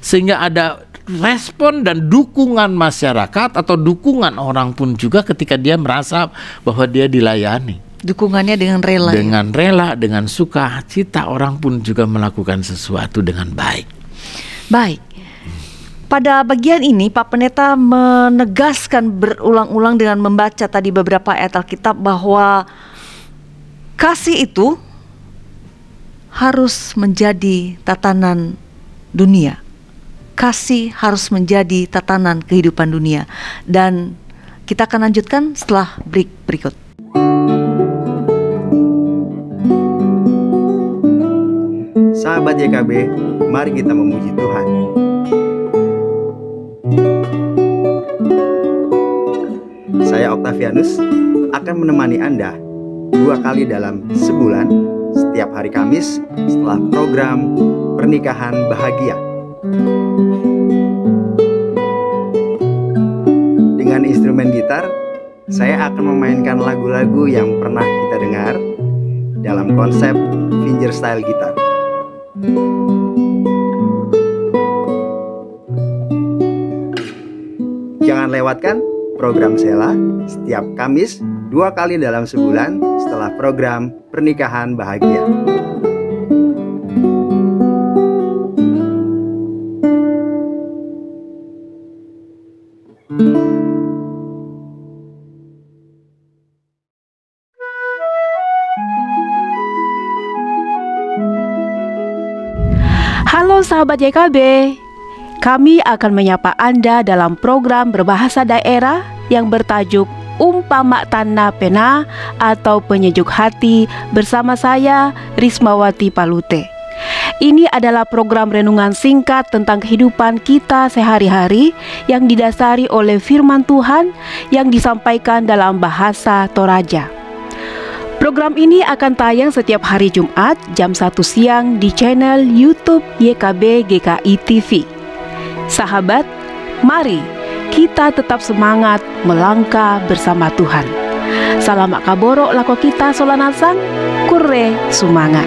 Sehingga ada respon dan dukungan masyarakat atau dukungan orang pun juga ketika dia merasa bahwa dia dilayani. Dukungannya dengan rela. ya? Dengan rela, dengan suka cita orang pun juga melakukan sesuatu dengan baik. Baik. Pada bagian ini Pak Pendeta menegaskan berulang-ulang dengan membaca tadi beberapa ayat Alkitab bahwa kasih itu harus menjadi tatanan dunia. Kasih harus menjadi tatanan kehidupan dunia. Dan kita akan lanjutkan setelah break berikut. Sahabat YKB, mari kita memuji Tuhan. Saya Octavianus akan menemani Anda dua kali dalam sebulan setiap hari Kamis setelah program Pernikahan Bahagia. Dengan instrumen gitar, saya akan memainkan lagu-lagu yang pernah kita dengar dalam konsep fingerstyle gitar. Jangan lewatkan program Sela setiap Kamis dua kali dalam sebulan setelah program Pernikahan Bahagia. Halo sahabat YKB, kami akan menyapa Anda dalam program berbahasa daerah yang bertajuk Umpama Tanah Pena atau Penyejuk Hati bersama saya Rismawati Palute. Ini adalah program renungan singkat tentang kehidupan kita sehari-hari yang didasari oleh firman Tuhan yang disampaikan dalam bahasa Toraja. Program ini akan tayang setiap hari Jumat jam 1 siang di channel YouTube YKB GKI TV. Sahabat, mari kita tetap semangat melangkah bersama Tuhan. Salam kaboro lako kita solanasang, kure sumangat.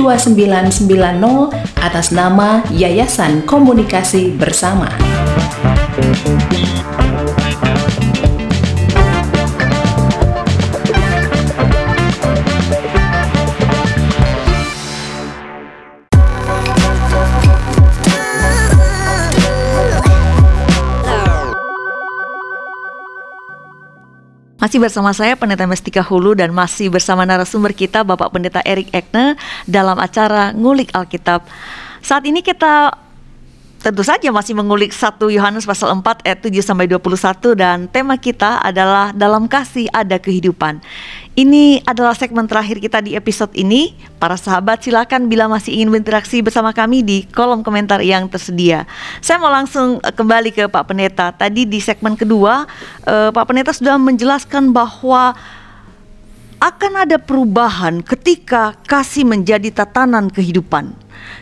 2990 atas nama Yayasan Komunikasi Bersama. Masih bersama saya Pendeta Mestika Hulu dan masih bersama narasumber kita Bapak Pendeta Erik Ekne dalam acara Ngulik Alkitab. Saat ini kita tentu saja masih mengulik 1 Yohanes pasal 4 ayat 7 sampai 21 dan tema kita adalah dalam kasih ada kehidupan. Ini adalah segmen terakhir kita di episode ini. Para sahabat silakan bila masih ingin berinteraksi bersama kami di kolom komentar yang tersedia. Saya mau langsung eh, kembali ke Pak Pendeta. Tadi di segmen kedua eh, Pak Pendeta sudah menjelaskan bahwa akan ada perubahan ketika kasih menjadi tatanan kehidupan.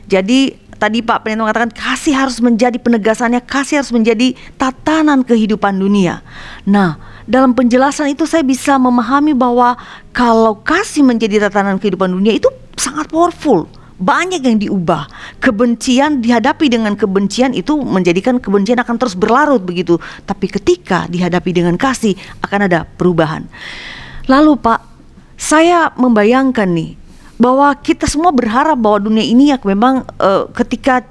Jadi tadi Pak Pendeta mengatakan kasih harus menjadi penegasannya, kasih harus menjadi tatanan kehidupan dunia. Nah, dalam penjelasan itu saya bisa memahami bahwa kalau kasih menjadi tatanan kehidupan dunia itu sangat powerful. Banyak yang diubah. Kebencian dihadapi dengan kebencian itu menjadikan kebencian akan terus berlarut begitu. Tapi ketika dihadapi dengan kasih akan ada perubahan. Lalu Pak, saya membayangkan nih bahwa kita semua berharap bahwa dunia ini ya memang uh, ketika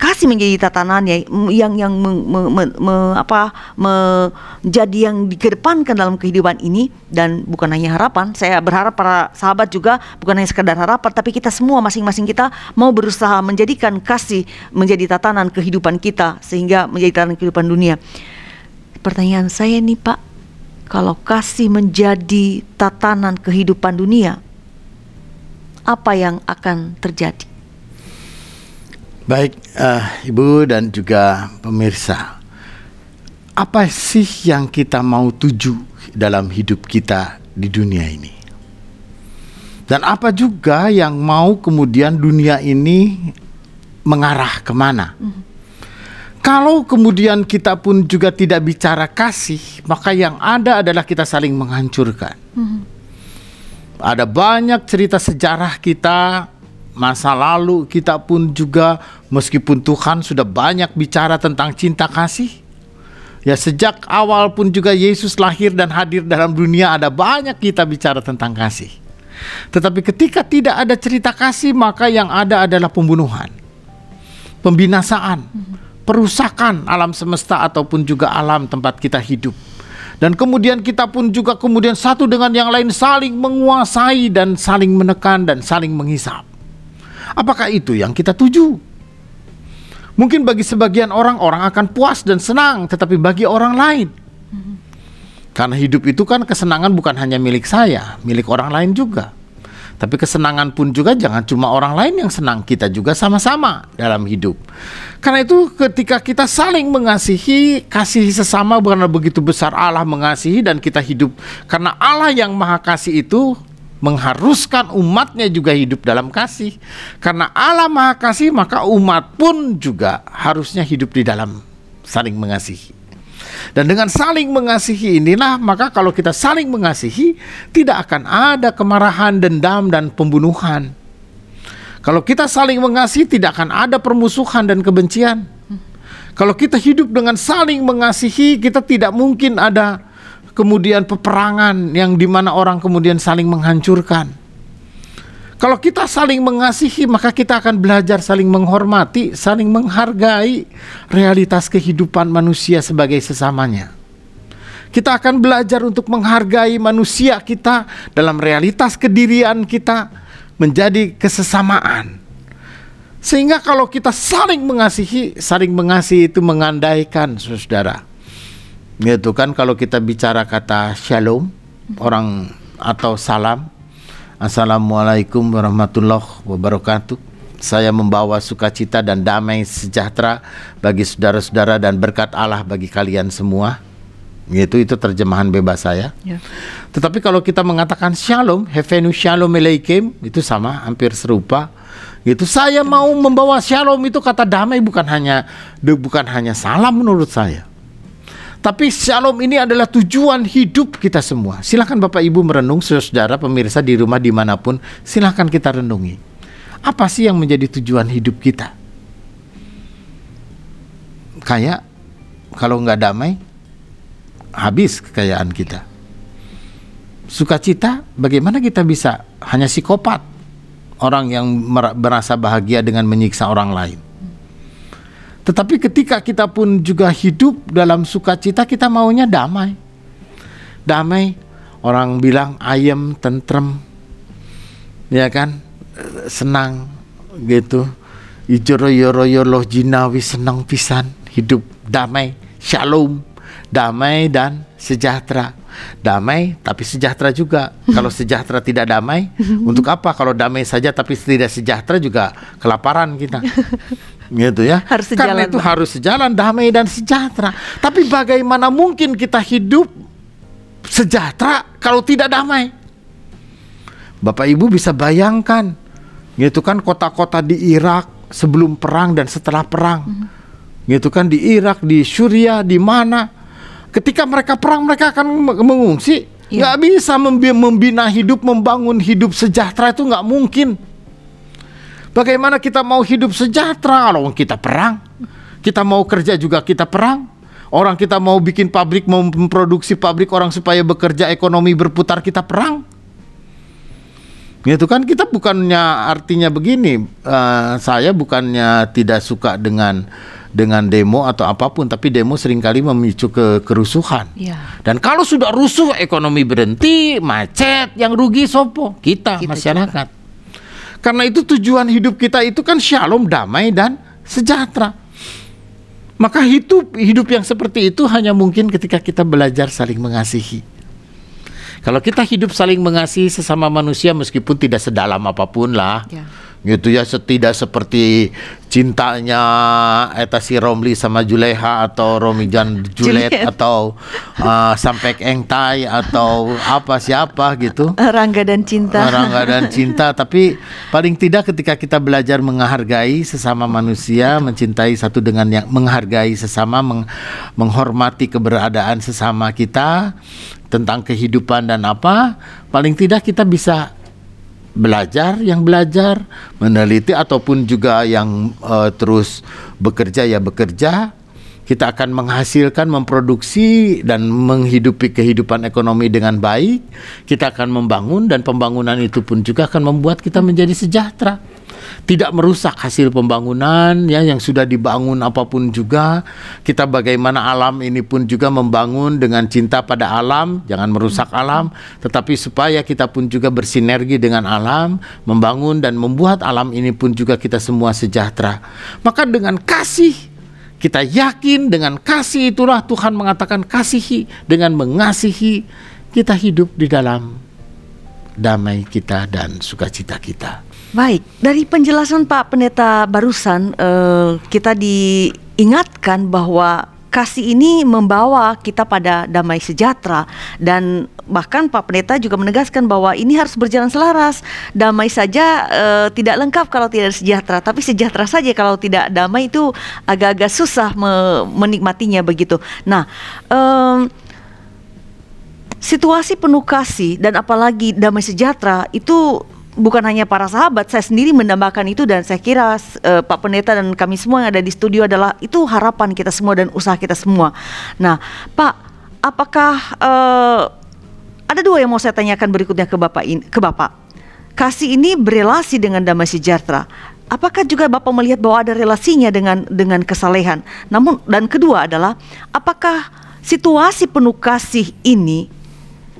kasih menjadi tatanannya yang yang me, me, me, me, apa menjadi yang dikedepankan dalam kehidupan ini. Dan bukan hanya harapan saya berharap para sahabat juga bukan hanya sekedar harapan tapi kita semua masing-masing kita mau berusaha menjadikan kasih menjadi tatanan kehidupan kita sehingga menjadi tatanan kehidupan dunia. Pertanyaan saya nih Pak. Kalau kasih menjadi tatanan kehidupan dunia apa yang akan terjadi? Baik, uh, Ibu dan juga pemirsa, apa sih yang kita mau tuju dalam hidup kita di dunia ini? Dan apa juga yang mau kemudian dunia ini mengarah ke mana? Mm -hmm. Kalau kemudian kita pun juga tidak bicara kasih, maka yang ada adalah kita saling menghancurkan. Mm -hmm. Ada banyak cerita sejarah kita masa lalu kita pun juga meskipun Tuhan sudah banyak bicara tentang cinta kasih Ya sejak awal pun juga Yesus lahir dan hadir dalam dunia ada banyak kita bicara tentang kasih. Tetapi ketika tidak ada cerita kasih maka yang ada adalah pembunuhan. Pembinasaan, perusakan alam semesta ataupun juga alam tempat kita hidup. Dan kemudian kita pun juga kemudian satu dengan yang lain saling menguasai dan saling menekan dan saling menghisap. Apakah itu yang kita tuju? Mungkin bagi sebagian orang orang akan puas dan senang, tetapi bagi orang lain karena hidup itu kan kesenangan bukan hanya milik saya, milik orang lain juga. Tapi kesenangan pun juga jangan cuma orang lain yang senang, kita juga sama-sama dalam hidup. Karena itu ketika kita saling mengasihi, kasih sesama karena begitu besar Allah mengasihi dan kita hidup karena Allah yang maha kasih itu mengharuskan umatnya juga hidup dalam kasih. Karena Allah maha kasih maka umat pun juga harusnya hidup di dalam saling mengasihi. Dan dengan saling mengasihi inilah maka kalau kita saling mengasihi tidak akan ada kemarahan, dendam dan pembunuhan. Kalau kita saling mengasihi tidak akan ada permusuhan dan kebencian. Kalau kita hidup dengan saling mengasihi, kita tidak mungkin ada kemudian peperangan yang di mana orang kemudian saling menghancurkan. Kalau kita saling mengasihi, maka kita akan belajar saling menghormati, saling menghargai realitas kehidupan manusia sebagai sesamanya. Kita akan belajar untuk menghargai manusia kita dalam realitas kedirian kita menjadi kesesamaan. Sehingga kalau kita saling mengasihi, saling mengasihi itu mengandaikan saudara. Itu kan kalau kita bicara kata shalom, orang atau salam, Assalamualaikum warahmatullahi wabarakatuh. Saya membawa sukacita dan damai sejahtera bagi saudara-saudara dan berkat Allah bagi kalian semua. Itu itu terjemahan bebas saya. Ya. Tetapi kalau kita mengatakan shalom, hevenu shalom alaikum, itu sama, hampir serupa. Itu saya mau membawa shalom itu kata damai bukan hanya bukan hanya salam menurut saya. Tapi shalom ini adalah tujuan hidup kita semua. Silahkan Bapak Ibu merenung, saudara pemirsa di rumah di mana pun, silahkan kita renungi. Apa sih yang menjadi tujuan hidup kita? Kayak kalau nggak damai, habis kekayaan kita. Sukacita, bagaimana kita bisa hanya psikopat orang yang merasa bahagia dengan menyiksa orang lain. Tetapi ketika kita pun juga hidup dalam sukacita, kita maunya damai. Damai, orang bilang ayam, tentrem, ya kan? senang gitu. Ijo royo royo loh jinawi senang pisan hidup damai shalom. Damai dan sejahtera. Damai tapi sejahtera juga. Kalau sejahtera tidak damai untuk apa? Kalau damai saja tapi tidak sejahtera juga kelaparan kita gitu ya. Harus sejalan, karena itu harus sejalan damai dan sejahtera. Tapi bagaimana mungkin kita hidup sejahtera kalau tidak damai? Bapak Ibu bisa bayangkan gitu kan kota-kota di Irak sebelum perang dan setelah perang. Mm-hmm. gitu kan di Irak di Syria di mana. Ketika mereka perang mereka akan mengungsi. Yeah. nggak bisa membina hidup membangun hidup sejahtera itu nggak mungkin bagaimana kita mau hidup sejahtera kalau kita perang kita mau kerja juga kita perang orang kita mau bikin pabrik mau memproduksi pabrik orang supaya bekerja ekonomi berputar kita perang itu kan kita bukannya artinya begini, uh, saya bukannya tidak suka dengan dengan demo atau apa pun, tapi demo sering kali memicu ke kerusuhan. Ya. Dan kalau sudah rusuh, ekonomi berhenti, macet, yang rugi sopo kita, kita masyarakat. Juga. Karena itu tujuan hidup kita itu kan shalom, damai dan sejahtera. Maka hidup hidup yang seperti itu hanya mungkin ketika kita belajar saling mengasihi. Kalau kita hidup saling mengasihi sesama manusia meskipun tidak sedalam apa pun lah. Ya. Gitu ya tidak seperti cintanya Eta si Romli sama Juleha atau Romijan Juliet atau uh, sampai Engtai atau apa siapa gitu. Rangga dan cinta. Rangga dan cinta tapi paling tidak ketika kita belajar menghargai sesama manusia, mencintai satu dengan yang menghargai sesama, meng, menghormati keberadaan sesama kita, tentang kehidupan dan apa, paling tidak kita bisa belajar yang belajar, meneliti ataupun juga yang uh, terus bekerja ya bekerja, kita akan menghasilkan, memproduksi dan menghidupi kehidupan ekonomi dengan baik. Kita akan membangun dan pembangunan itu pun juga akan membuat kita menjadi sejahtera tidak merusak hasil pembangunan ya yang sudah dibangun apa pun juga. Kita bagaimana alam ini pun juga membangun dengan cinta pada alam jangan merusak alam tetapi supaya kita pun juga bersinergi dengan alam membangun dan membuat alam ini pun juga kita semua sejahtera. Maka dengan kasih kita yakin dengan kasih itulah Tuhan mengatakan kasihi dengan mengasihi kita hidup di dalam damai kita dan sukacita kita. Baik, dari penjelasan Pak Pendeta barusan uh, kita diingatkan bahwa kasih ini membawa kita pada damai sejahtera dan bahkan Pak Pendeta juga menegaskan bahwa ini harus berjalan selaras. Damai saja uh, tidak lengkap kalau tidak sejahtera, tapi sejahtera saja kalau tidak damai itu agak-agak susah me menikmatinya begitu. Nah, um, situasi penuh kasih dan apalagi damai sejahtera itu bukan hanya para sahabat, saya sendiri mendambakan itu dan saya kira uh, Pak Pendeta dan kami semua yang ada di studio adalah itu harapan kita semua dan usaha kita semua. Nah, Pak, apakah uh, ada dua yang mau saya tanyakan berikutnya ke Bapak ini, ke Bapak. Kasih ini berelasi dengan damai sejahtera. Apakah juga Bapak melihat bahwa ada relasinya dengan dengan kesalehan? Namun dan kedua adalah apakah situasi penuh kasih ini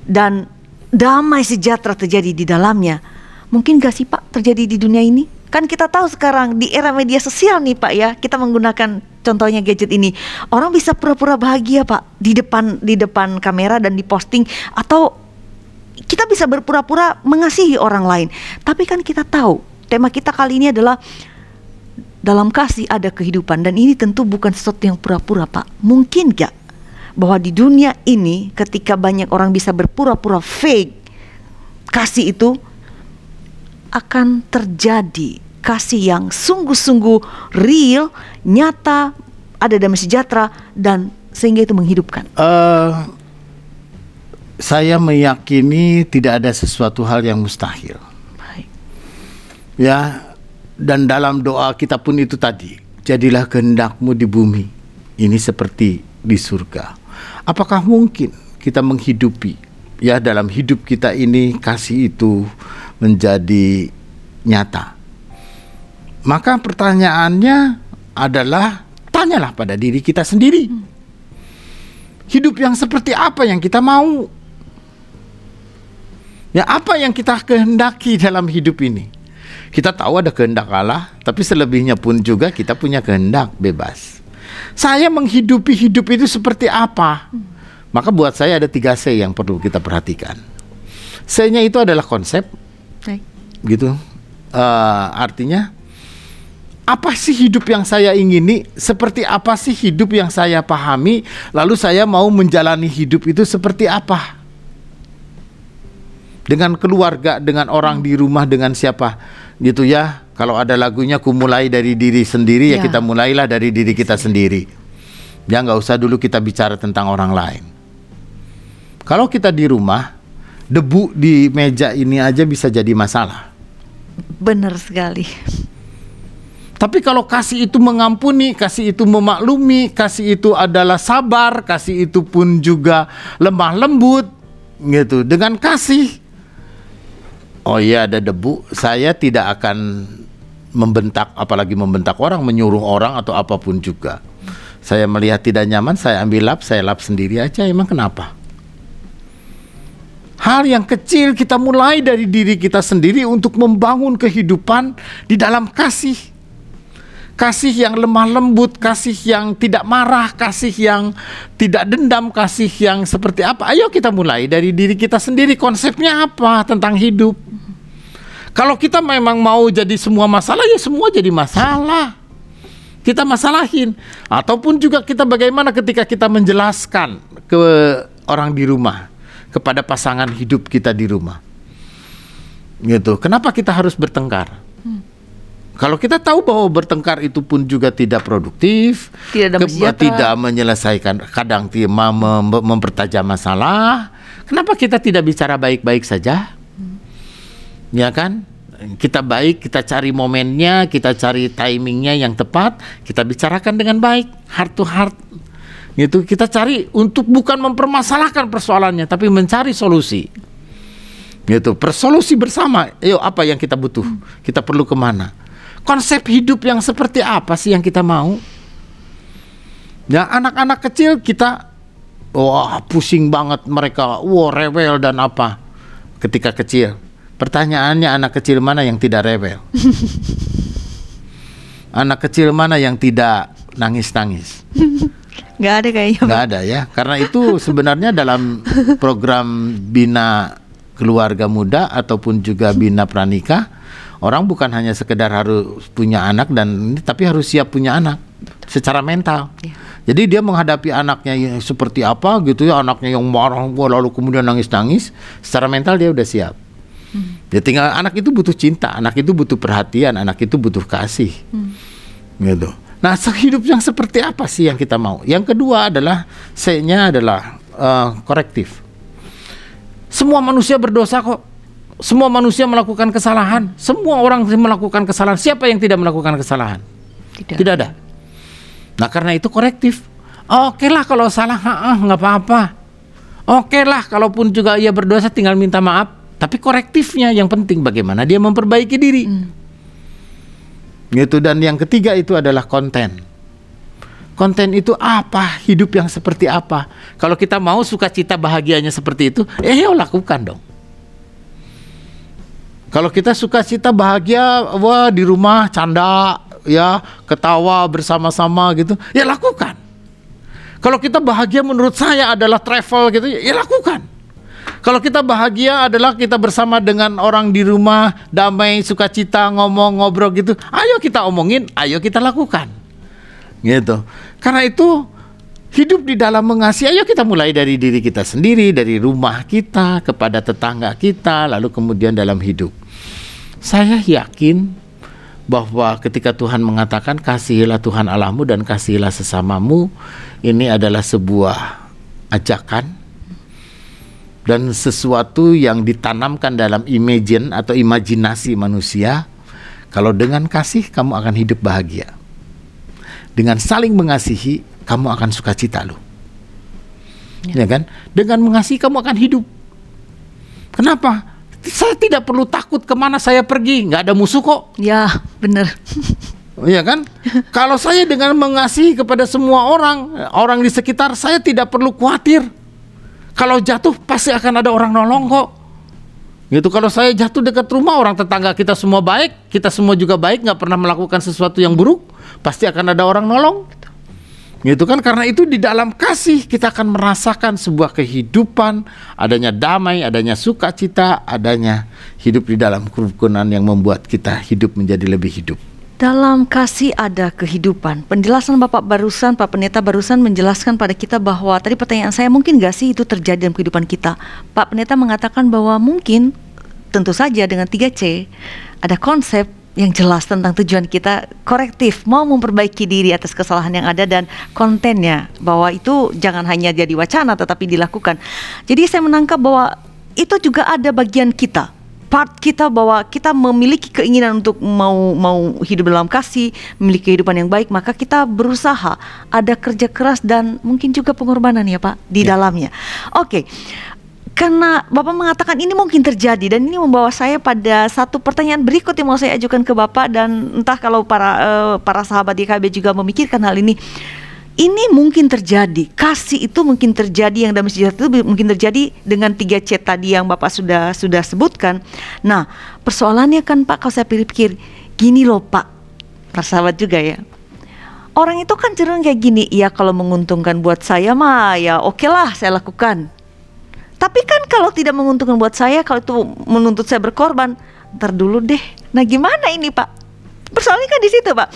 dan damai sejahtera terjadi di dalamnya Mungkin gak sih Pak terjadi di dunia ini? Kan kita tahu sekarang di era media sosial nih Pak ya, kita menggunakan contohnya gadget ini. Orang bisa pura-pura bahagia Pak di depan di depan kamera dan diposting atau kita bisa berpura-pura mengasihi orang lain. Tapi kan kita tahu tema kita kali ini adalah dalam kasih ada kehidupan dan ini tentu bukan sesuatu yang pura-pura, Pak. Mungkin gak bahwa di dunia ini ketika banyak orang bisa berpura-pura fake kasih itu akan terjadi kasih yang sungguh-sungguh real, nyata, ada damai sejahtera dan sehingga itu menghidupkan. Eh, saya meyakini tidak ada sesuatu hal yang mustahil. Baik. Ya, dan dalam doa kita pun itu tadi, jadilah kehendakmu di bumi. Ini seperti di surga. Apakah mungkin kita menghidupi ya dalam hidup kita ini kasih itu menjadi nyata? Maka pertanyaannya adalah tanyalah pada diri kita sendiri. Hidup yang seperti apa yang kita mau? Ya apa yang kita kehendaki dalam hidup ini? Kita tahu ada kehendak Allah, tapi selebihnya pun juga kita punya kehendak bebas. Saya menghidupi hidup itu seperti apa? Maka buat saya ada tiga C yang perlu kita perhatikan. C-nya itu adalah konsep, Baik. gitu. Eh, artinya apa sih hidup yang saya ingini? Seperti apa sih hidup yang saya pahami? Lalu saya mau menjalani hidup itu seperti apa? Dengan keluarga, dengan orang di rumah, dengan siapa? Gitu ya. Kalau ada lagunya ku mulai dari diri sendiri ya, Ya. kita mulailah dari diri kita sendiri. Ya nggak usah dulu kita bicara tentang orang lain. Kalau kita di rumah, debu di meja ini aja bisa jadi masalah. Benar sekali. Tapi kalau kasih itu mengampuni, kasih itu memaklumi, kasih itu adalah sabar, kasih itu pun juga lemah lembut, gitu. Dengan kasih, oh iya ada debu, saya tidak akan membentak, apalagi membentak orang, menyuruh orang atau apa pun juga. Saya melihat tidak nyaman, saya ambil lap, saya lap sendiri aja. Emang kenapa? Hal yang kecil kita mulai dari diri kita sendiri untuk membangun kehidupan di dalam kasih kasih yang lemah lembut, kasih yang tidak marah, kasih yang tidak dendam, kasih yang seperti apa. Ayo kita mulai dari diri kita sendiri. Konsepnya apa tentang hidup? Kalau kita memang mau jadi semua masalah, ya semua jadi masalah. Kita masalahin. Ataupun juga kita bagaimana ketika kita menjelaskan ke orang di rumah, kepada pasangan hidup kita di rumah. Gitu. Kenapa kita harus bertengkar? Kalau kita tahu bahwa bertengkar itu pun juga tidak produktif, Tidak ke- tidak menyelesaikan, kadang mem- mem- mempertajam masalah. Kenapa kita tidak bicara baik-baik saja? Ya kan? Kita baik, kita cari momennya, kita cari timingnya yang tepat, kita bicarakan dengan baik, heart to heart. Gitu, kita cari untuk bukan mempermasalahkan persoalannya, tapi mencari solusi. Gitu, persolusi bersama. Ayo apa yang kita butuh? Kita perlu ke mana? Konsep hidup yang seperti apa sih yang kita mau? Ya anak-anak kecil kita wah pusing banget mereka, wah rewel dan apa ketika kecil. Pertanyaannya anak kecil mana yang tidak rewel? anak kecil mana yang tidak nangis-nangis? Nggak ada kayaknya. Nggak ada ya, karena itu sebenarnya dalam program bina keluarga muda ataupun juga bina pranikah, orang bukan hanya sekedar harus punya anak dan tapi harus siap punya anak secara mental. Iya. Jadi dia menghadapi anaknya seperti apa gitu ya, anaknya yang marah lalu kemudian nangis-nangis, secara mental dia udah siap. Ya tinggal anak itu butuh cinta, anak itu butuh perhatian, anak itu butuh kasih. Gitu. Nah, hidup yang seperti apa sih yang kita mau? Yang kedua adalah C-nya adalah eh, korektif. Semua manusia berdosa kok. Semua manusia melakukan kesalahan. Semua orang melakukan kesalahan. Siapa yang tidak melakukan kesalahan? Tidak. Tidak ada. Nah, karena itu korektif. Oke lah kalau salah, ah, ah, nggak apa-apa. Oke lah, kalaupun juga ia berdosa tinggal minta maaf. Tapi korektifnya yang penting bagaimana dia memperbaiki diri. Gitu dan yang ketiga itu adalah konten. Konten itu apa? Hidup yang seperti apa? Kalau kita mau sukacita bahagianya seperti itu, eh yo lakukan dong. Kalau kita sukacita bahagia, wah di rumah canda, ya ketawa bersama-sama gitu, ya lakukan. Kalau kita bahagia menurut saya adalah travel gitu, ya lakukan. Kalau kita bahagia adalah kita bersama dengan orang di rumah, damai, sukacita, ngomong, ngobrol gitu. Ayo kita omongin, ayo kita lakukan. Gitu. Karena itu hidup di dalam mengasihi, ayo kita mulai dari diri kita sendiri, dari rumah kita kepada tetangga kita, lalu kemudian dalam hidup. Saya yakin bahwa ketika Tuhan mengatakan kasihilah Tuhan Allahmu dan kasihilah sesamamu, ini adalah sebuah ajakan dan sesuatu yang ditanamkan dalam imagine atau imajinasi manusia. Kalau dengan kasih kamu akan hidup bahagia. Dengan saling mengasihi kamu akan sukacita loh. Ya. ya kan? Dengan mengasihi kamu akan hidup. Kenapa? Saya tidak perlu takut ke mana saya pergi, nggak ada musuh kok. Ya, benar. Iya kan? Kalau saya dengan mengasihi kepada semua orang, orang di sekitar saya tidak perlu khawatir. Kalau jatuh pasti akan ada orang nolong kok. Gitu kalau saya jatuh dekat rumah orang tetangga kita semua baik, kita semua juga baik, nggak pernah melakukan sesuatu yang buruk, pasti akan ada orang nolong. Gitu kan karena itu di dalam kasih kita akan merasakan sebuah kehidupan, adanya damai, adanya sukacita, adanya hidup di dalam kerukunan yang membuat kita hidup menjadi lebih hidup. Dalam kasih ada kehidupan. Penjelasan Bapak barusan, Pak Pendeta barusan menjelaskan pada kita bahwa tadi pertanyaan saya mungkin gak sih itu terjadi dalam kehidupan kita. Pak Pendeta mengatakan bahwa mungkin tentu saja dengan 3C ada konsep yang jelas tentang tujuan kita korektif mau memperbaiki diri atas kesalahan yang ada dan kontennya bahwa itu jangan hanya jadi wacana tetapi dilakukan. Jadi saya menangkap bahwa itu juga ada bagian kita part kita bahwa kita memiliki keinginan untuk mau mau hidup dalam kasih, memiliki kehidupan yang baik, maka kita berusaha ada kerja keras dan mungkin juga pengorbanan ya Pak di ya. dalamnya. Oke. Okay karena Bapak mengatakan ini mungkin terjadi dan ini membawa saya pada satu pertanyaan berikut yang mau saya ajukan ke Bapak dan entah kalau para uh, para sahabat di KB juga memikirkan hal ini. Ini mungkin terjadi, kasih itu mungkin terjadi yang dalam sejarah itu mungkin terjadi dengan tiga C tadi yang Bapak sudah sudah sebutkan. Nah, persoalannya kan Pak kalau saya pikir gini loh Pak, para sahabat juga ya. Orang itu kan cenderung kayak gini, ya kalau menguntungkan buat saya mah ya oke okay lah saya lakukan tapi kan kalau tidak menguntungkan buat saya, kalau itu menuntut saya berkorban, ntar dulu deh. Nah gimana ini Pak? Persoalannya kan di situ Pak.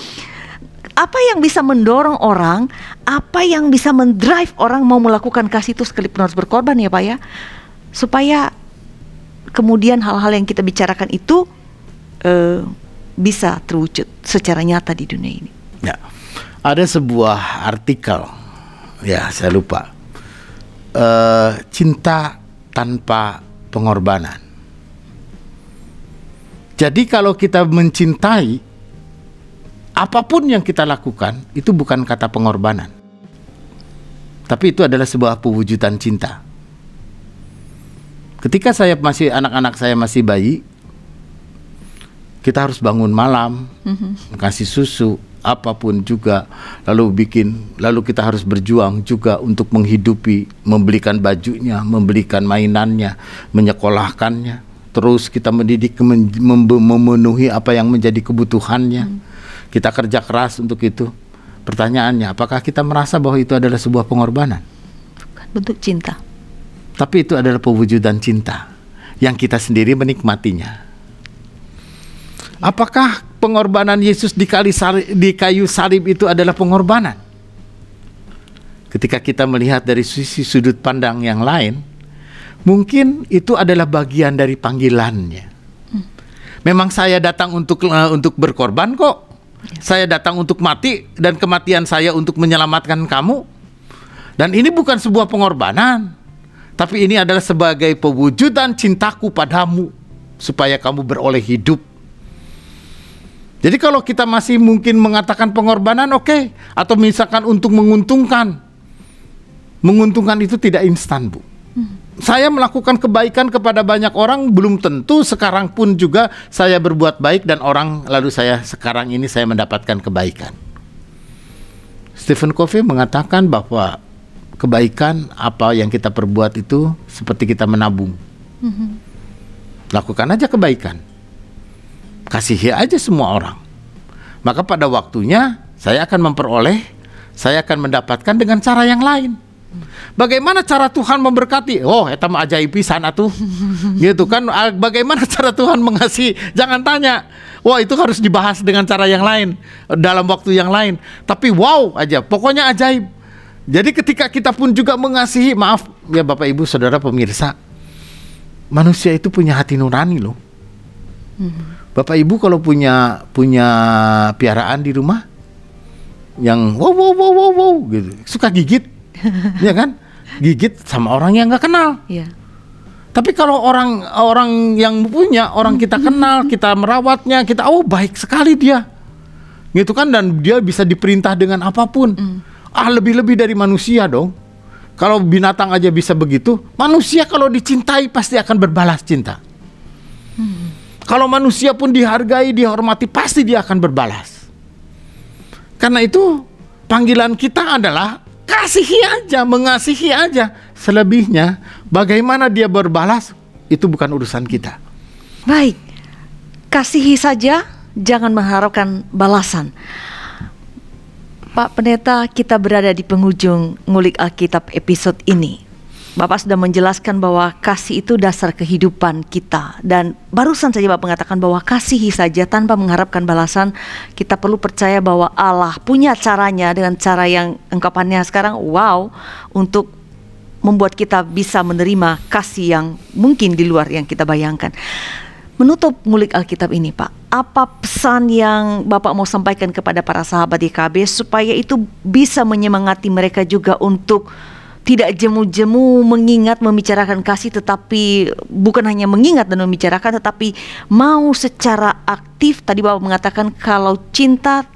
Apa yang bisa mendorong orang, apa yang bisa mendrive orang mau melakukan kasih itu sekalipun harus berkorban ya Pak ya, supaya kemudian hal-hal yang kita bicarakan itu uh, bisa terwujud secara nyata di dunia ini. Ya, ada sebuah artikel, ya saya lupa uh, cinta tanpa pengorbanan. Jadi kalau kita mencintai apa pun yang kita lakukan itu bukan kata pengorbanan. Tapi itu adalah sebuah pewujudan cinta. Ketika saya masih anak-anak saya masih bayi, kita harus bangun malam, mm-hmm. kasih susu, apa pun juga lalu bikin lalu kita harus berjuang juga untuk menghidupi membelikan bajunya membelikan mainannya menyekolahkannya terus kita mendidik memenuhi apa yang menjadi kebutuhannya hmm. Kita kerja keras untuk itu pertanyaannya apakah kita merasa bahwa itu adalah sebuah pengorbanan bentuk cinta tapi itu adalah pewujudan cinta yang kita sendiri menikmatinya apakah pengorbanan Yesus di, kali salib, di kayu salib itu adalah pengorbanan. Ketika kita melihat dari sisi sudut pandang yang lain, mungkin itu adalah bagian dari panggilannya. Memang saya datang untuk uh, untuk berkorban kok. Saya datang untuk mati dan kematian saya untuk menyelamatkan kamu. Dan ini bukan sebuah pengorbanan, tapi ini adalah sebagai pewujudan cintaku padamu supaya kamu beroleh hidup jadi kalau kita masih mungkin mengatakan pengorbanan oke okay. atau misalkan untuk menguntungkan. Menguntungkan itu tidak instan, Bu. Hmm. Saya melakukan kebaikan kepada banyak orang belum tentu sekarang pun juga saya berbuat baik dan orang lalu saya sekarang ini saya mendapatkan kebaikan. Stephen Covey mengatakan bahwa kebaikan apa yang kita perbuat itu seperti kita menabung. Hmm. Lakukan aja kebaikan kasihi aja semua orang. Maka pada waktunya saya akan memperoleh, saya akan mendapatkan dengan cara yang lain. Bagaimana cara Tuhan memberkati? Oh, eta mah ajaib pisan atuh. gitu kan. Bagaimana cara Tuhan mengasihi? Jangan tanya. Wah, itu harus dibahas dengan cara yang lain, dalam waktu yang lain. Tapi wow aja, pokoknya ajaib. Jadi ketika kita pun juga mengasihi, maaf ya Bapak Ibu Saudara pemirsa, manusia itu punya hati nurani loh. Bapak Ibu kalau punya punya piaraan di rumah yang wow wow wow wow wow gitu, suka gigit, ya kan? Gigit sama orang yang nggak kenal. Ya. Tapi kalau orang orang yang punya, orang kita kenal, kita merawatnya, kita oh baik sekali dia. Gitu kan dan dia bisa diperintah dengan apa pun. Ah lebih-lebih dari manusia dong. Kalau binatang aja bisa begitu, manusia kalau dicintai pasti akan berbalas cinta. Kalau manusia pun dihargai, dihormati, pasti dia akan berbalas. Karena itu panggilan kita adalah kasihi aja, mengasihi aja. Selebihnya bagaimana dia berbalas itu bukan urusan kita. Baik, kasihi saja, jangan mengharapkan balasan. Pak Pendeta, kita berada di penghujung ngulik Alkitab episode ini. Bapak sudah menjelaskan bahwa kasih itu dasar kehidupan kita dan barusan saja Bapak mengatakan bahwa kasihi saja tanpa mengharapkan balasan. Kita perlu percaya bahwa Allah punya caranya dengan cara yang ungkapannya sekarang wow untuk membuat kita bisa menerima kasih yang mungkin di luar yang kita bayangkan. Menutup ngulik Alkitab ini, Pak, apa pesan yang Bapak mau sampaikan kepada para sahabat YKB supaya itu bisa menyemangati mereka juga untuk tidak jemu-jemu mengingat membicarakan kasih tetapi bukan hanya mengingat dan membicarakan tetapi mau secara aktif tadi Bapak mengatakan kalau cinta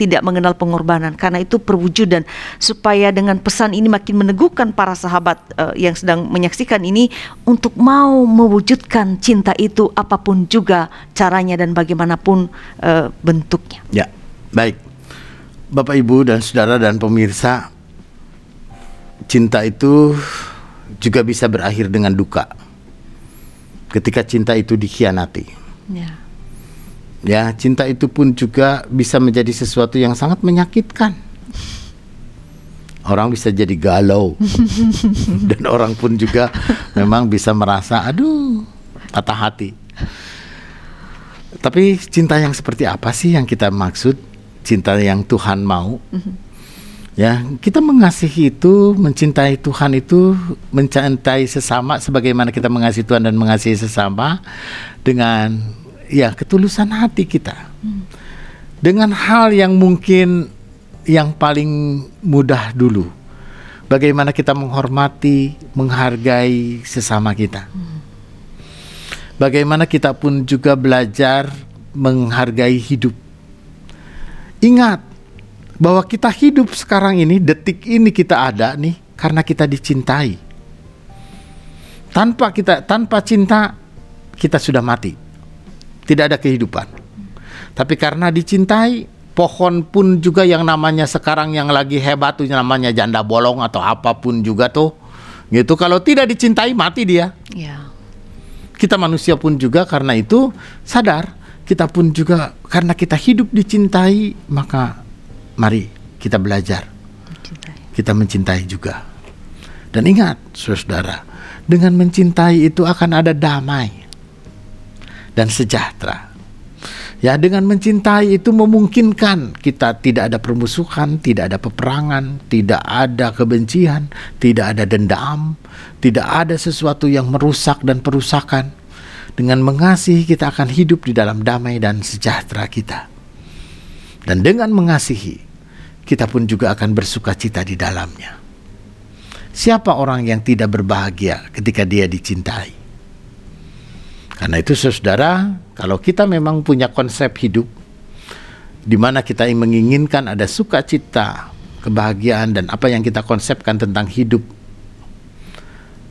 tidak mengenal pengorbanan karena itu perwujudan supaya dengan pesan ini makin meneguhkan para sahabat eh, yang sedang menyaksikan ini untuk mau mewujudkan cinta itu apa pun juga caranya dan bagaimanapun eh, bentuknya. Ya, baik. Bapak Ibu dan Saudara dan pemirsa, cinta itu juga bisa berakhir dengan duka. Ketika cinta itu dikhianati. Ya. Ya, cinta itu pun juga bisa menjadi sesuatu yang sangat menyakitkan. Orang bisa jadi galau. Dan orang pun juga memang bisa merasa aduh, patah hati. Tapi cinta yang seperti apa sih yang kita maksud? Cinta yang Tuhan mau? Ya, kita mengasihi itu, mencintai Tuhan itu, mencintai sesama sebagaimana kita mengasihi Tuhan dan mengasihi sesama dengan ya ketulusan hati kita. Dengan hal yang mungkin yang paling mudah dulu. Bagaimana kita menghormati, menghargai sesama kita. Bagaimana kita pun juga belajar menghargai hidup. Ingat bahwa kita hidup sekarang ini, detik ini kita ada nih karena kita dicintai. Tanpa kita tanpa cinta kita sudah mati. Tidak ada kehidupan. Tapi karena dicintai, pohon pun juga yang namanya sekarang yang lagi hebat tuh namanya janda bolong atau apa pun juga tuh. Gitu kalau tidak dicintai mati dia. Ya. Kita manusia pun juga karena itu sadar kita pun juga karena kita hidup dicintai maka mari kita belajar Mencintai. kita mencintai juga. Dan ingat, saudara, dengan mencintai itu akan ada damai dan sejahtera. Ya, dengan mencintai itu memungkinkan kita tidak ada permusuhan, tidak ada peperangan, tidak ada kebencian, tidak ada dendam, tidak ada sesuatu yang merusak dan perusakan. Dengan mengasihi kita akan hidup di dalam damai dan sejahtera kita. Dan dengan mengasihi, kita pun juga akan bersuka cita di dalamnya. Siapa orang yang tidak berbahagia ketika dia dicintai? Karena itu saudara, kalau kita memang punya konsep hidup di mana kita menginginkan ada sukacita, kebahagiaan dan apa yang kita konsepkan tentang hidup,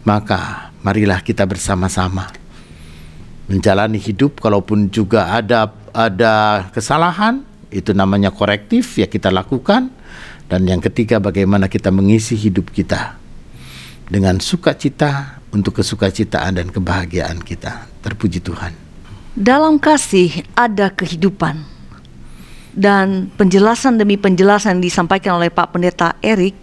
maka marilah kita bersama-sama menjalani hidup kalaupun juga ada ada kesalahan itu namanya korektif ya kita lakukan dan yang ketiga bagaimana kita mengisi hidup kita dengan sukacita untuk kesukacitaan dan kebahagiaan kita terpuji Tuhan Dalam kasih ada kehidupan. Dan penjelasan demi penjelasan disampaikan oleh Pak Pendeta Erik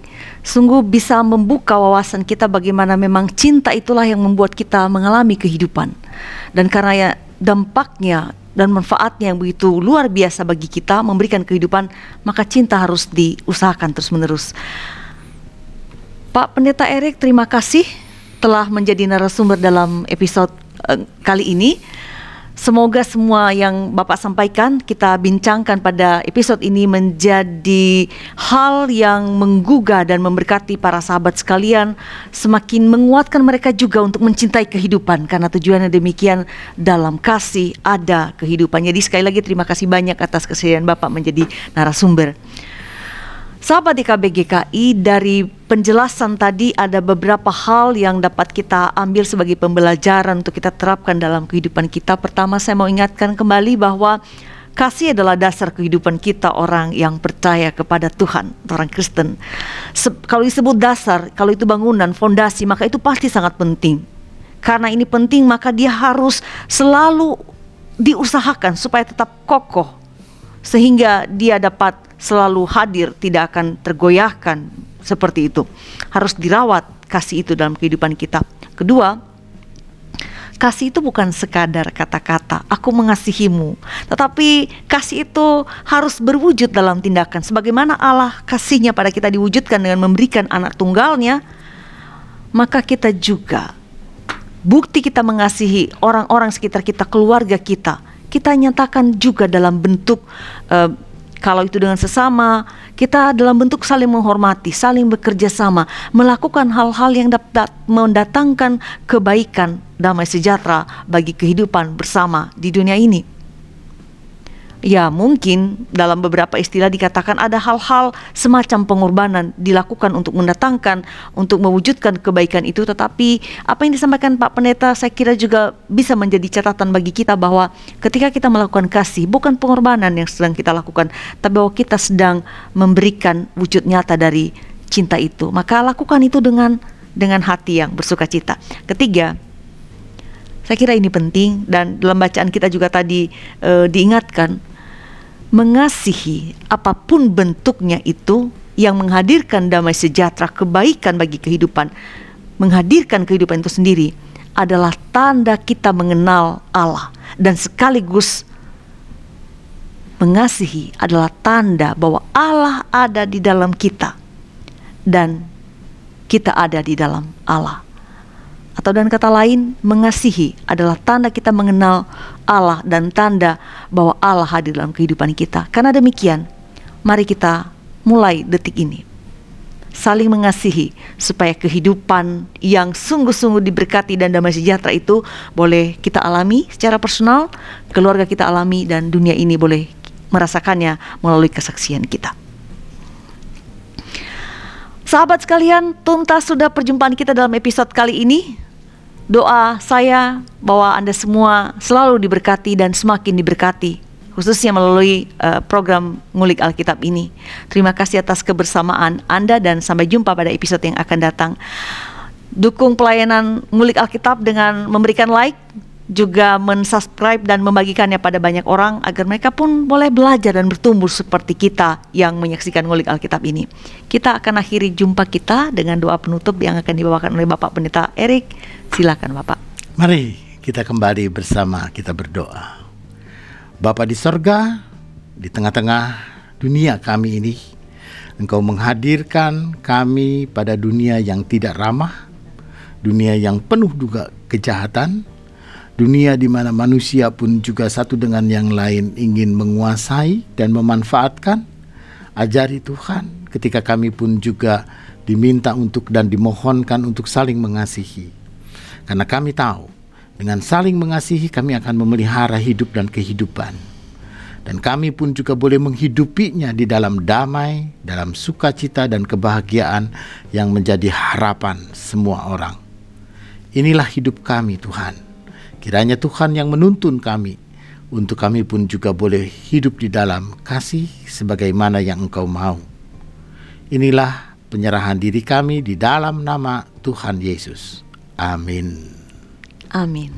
sungguh bisa membuka wawasan kita bagaimana memang cinta itulah yang membuat kita mengalami kehidupan. Dan karena ya dampaknya dan manfaatnya yang begitu luar biasa bagi kita memberikan kehidupan, maka cinta harus diusahakan terus-menerus. Pak Pendeta Erik, terima kasih telah menjadi narasumber dalam episode uh, kali ini. Semoga semua yang Bapak sampaikan kita bincangkan pada episode ini menjadi hal yang menggugah dan memberkati para sahabat sekalian, semakin menguatkan mereka juga untuk mencintai kehidupan karena tujuannya demikian dalam kasih ada kehidupan. Jadi sekali lagi terima kasih banyak atas kesediaan Bapak menjadi narasumber. Sahabat IKBGKI dari penjelasan tadi ada beberapa hal yang dapat kita ambil sebagai pembelajaran untuk kita terapkan dalam kehidupan kita. Pertama saya mau ingatkan kembali bahwa kasih adalah dasar kehidupan kita orang yang percaya kepada Tuhan, orang Kristen. Se kalau disebut dasar, kalau itu bangunan, fondasi, maka itu pasti sangat penting. Karena ini penting maka dia harus selalu diusahakan supaya tetap kokoh sehingga dia dapat selalu hadir, tidak akan tergoyahkan seperti itu. Harus dirawat kasih itu dalam kehidupan kita. Kedua, kasih itu bukan sekadar kata-kata, aku mengasihimu. Tetapi kasih itu harus berwujud dalam tindakan. Sebagaimana Allah kasihnya pada kita diwujudkan dengan memberikan anak tunggalnya, maka kita juga bukti kita mengasihi orang-orang sekitar kita, keluarga kita, kita nyatakan juga dalam bentuk uh, kalau itu dengan sesama, kita dalam bentuk saling menghormati, saling bekerja sama, melakukan hal-hal yang dapat mendatangkan kebaikan, damai sejahtera bagi kehidupan bersama di dunia ini. Ya, mungkin dalam beberapa istilah dikatakan ada hal-hal semacam pengorbanan dilakukan untuk mendatangkan, untuk mewujudkan kebaikan itu. Tetapi apa yang disampaikan Pak Pendeta, saya kira juga bisa menjadi catatan bagi kita bahwa ketika kita melakukan kasih, bukan pengorbanan yang sedang kita lakukan, tapi bahwa kita sedang memberikan wujud nyata dari cinta itu. Maka lakukan itu dengan dengan hati yang bersuka cita. Ketiga, saya kira ini penting dan dalam bacaan kita juga tadi e, diingatkan mengasihi apa pun bentuknya itu yang menghadirkan damai sejahtera, kebaikan bagi kehidupan, menghadirkan kehidupan itu sendiri adalah tanda kita mengenal Allah. Dan sekaligus mengasihi adalah tanda bahwa Allah ada di dalam kita. Dan kita ada di dalam Allah. Atau dengan kata lain, mengasihi adalah tanda kita mengenal Allah dan tanda bahwa Allah hadir dalam kehidupan kita. Karena demikian, mari kita mulai detik ini saling mengasihi supaya kehidupan yang sungguh-sungguh diberkati dan damai sejahtera itu boleh kita alami secara personal, keluarga kita alami dan dunia ini boleh merasakannya melalui kesaksian kita. Sahabat sekalian, tuntas sudah perjumpaan kita dalam episode kali ini. Doa saya bahwa Anda semua selalu diberkati dan semakin diberkati khususnya melalui uh, program Ngulik Alkitab ini. Terima kasih atas kebersamaan Anda dan sampai jumpa pada episode yang akan datang. Dukung pelayanan Ngulik Alkitab dengan memberikan like, juga mensubscribe dan membagikannya pada banyak orang agar mereka pun boleh belajar dan bertumbuh seperti kita yang menyaksikan ngulik Alkitab ini. Kita akan akhiri jumpa kita dengan doa penutup yang akan dibawakan oleh Bapak Pendeta Erik. Silakan Bapak. Mari kita kembali bersama kita berdoa. Bapa di sorga, di tengah-tengah dunia kami ini, Engkau menghadirkan kami pada dunia yang tidak ramah, dunia yang penuh juga kejahatan, dunia di mana manusia pun juga satu dengan yang lain ingin menguasai dan memanfaatkan. Ajari Tuhan ketika kami pun juga diminta untuk dan dimohonkan untuk saling mengasihi. Karena kami tahu dengan saling mengasihi kami akan memelihara hidup dan kehidupan. Dan kami pun juga boleh menghidupinya di dalam damai, dalam sukacita dan kebahagiaan yang menjadi harapan semua orang. Inilah hidup kami Tuhan Kiranya Tuhan yang menuntun kami untuk kami pun juga boleh hidup di dalam kasih sebagaimana yang Engkau mau. Inilah penyerahan diri kami di dalam nama Tuhan Yesus. Amin. Amin.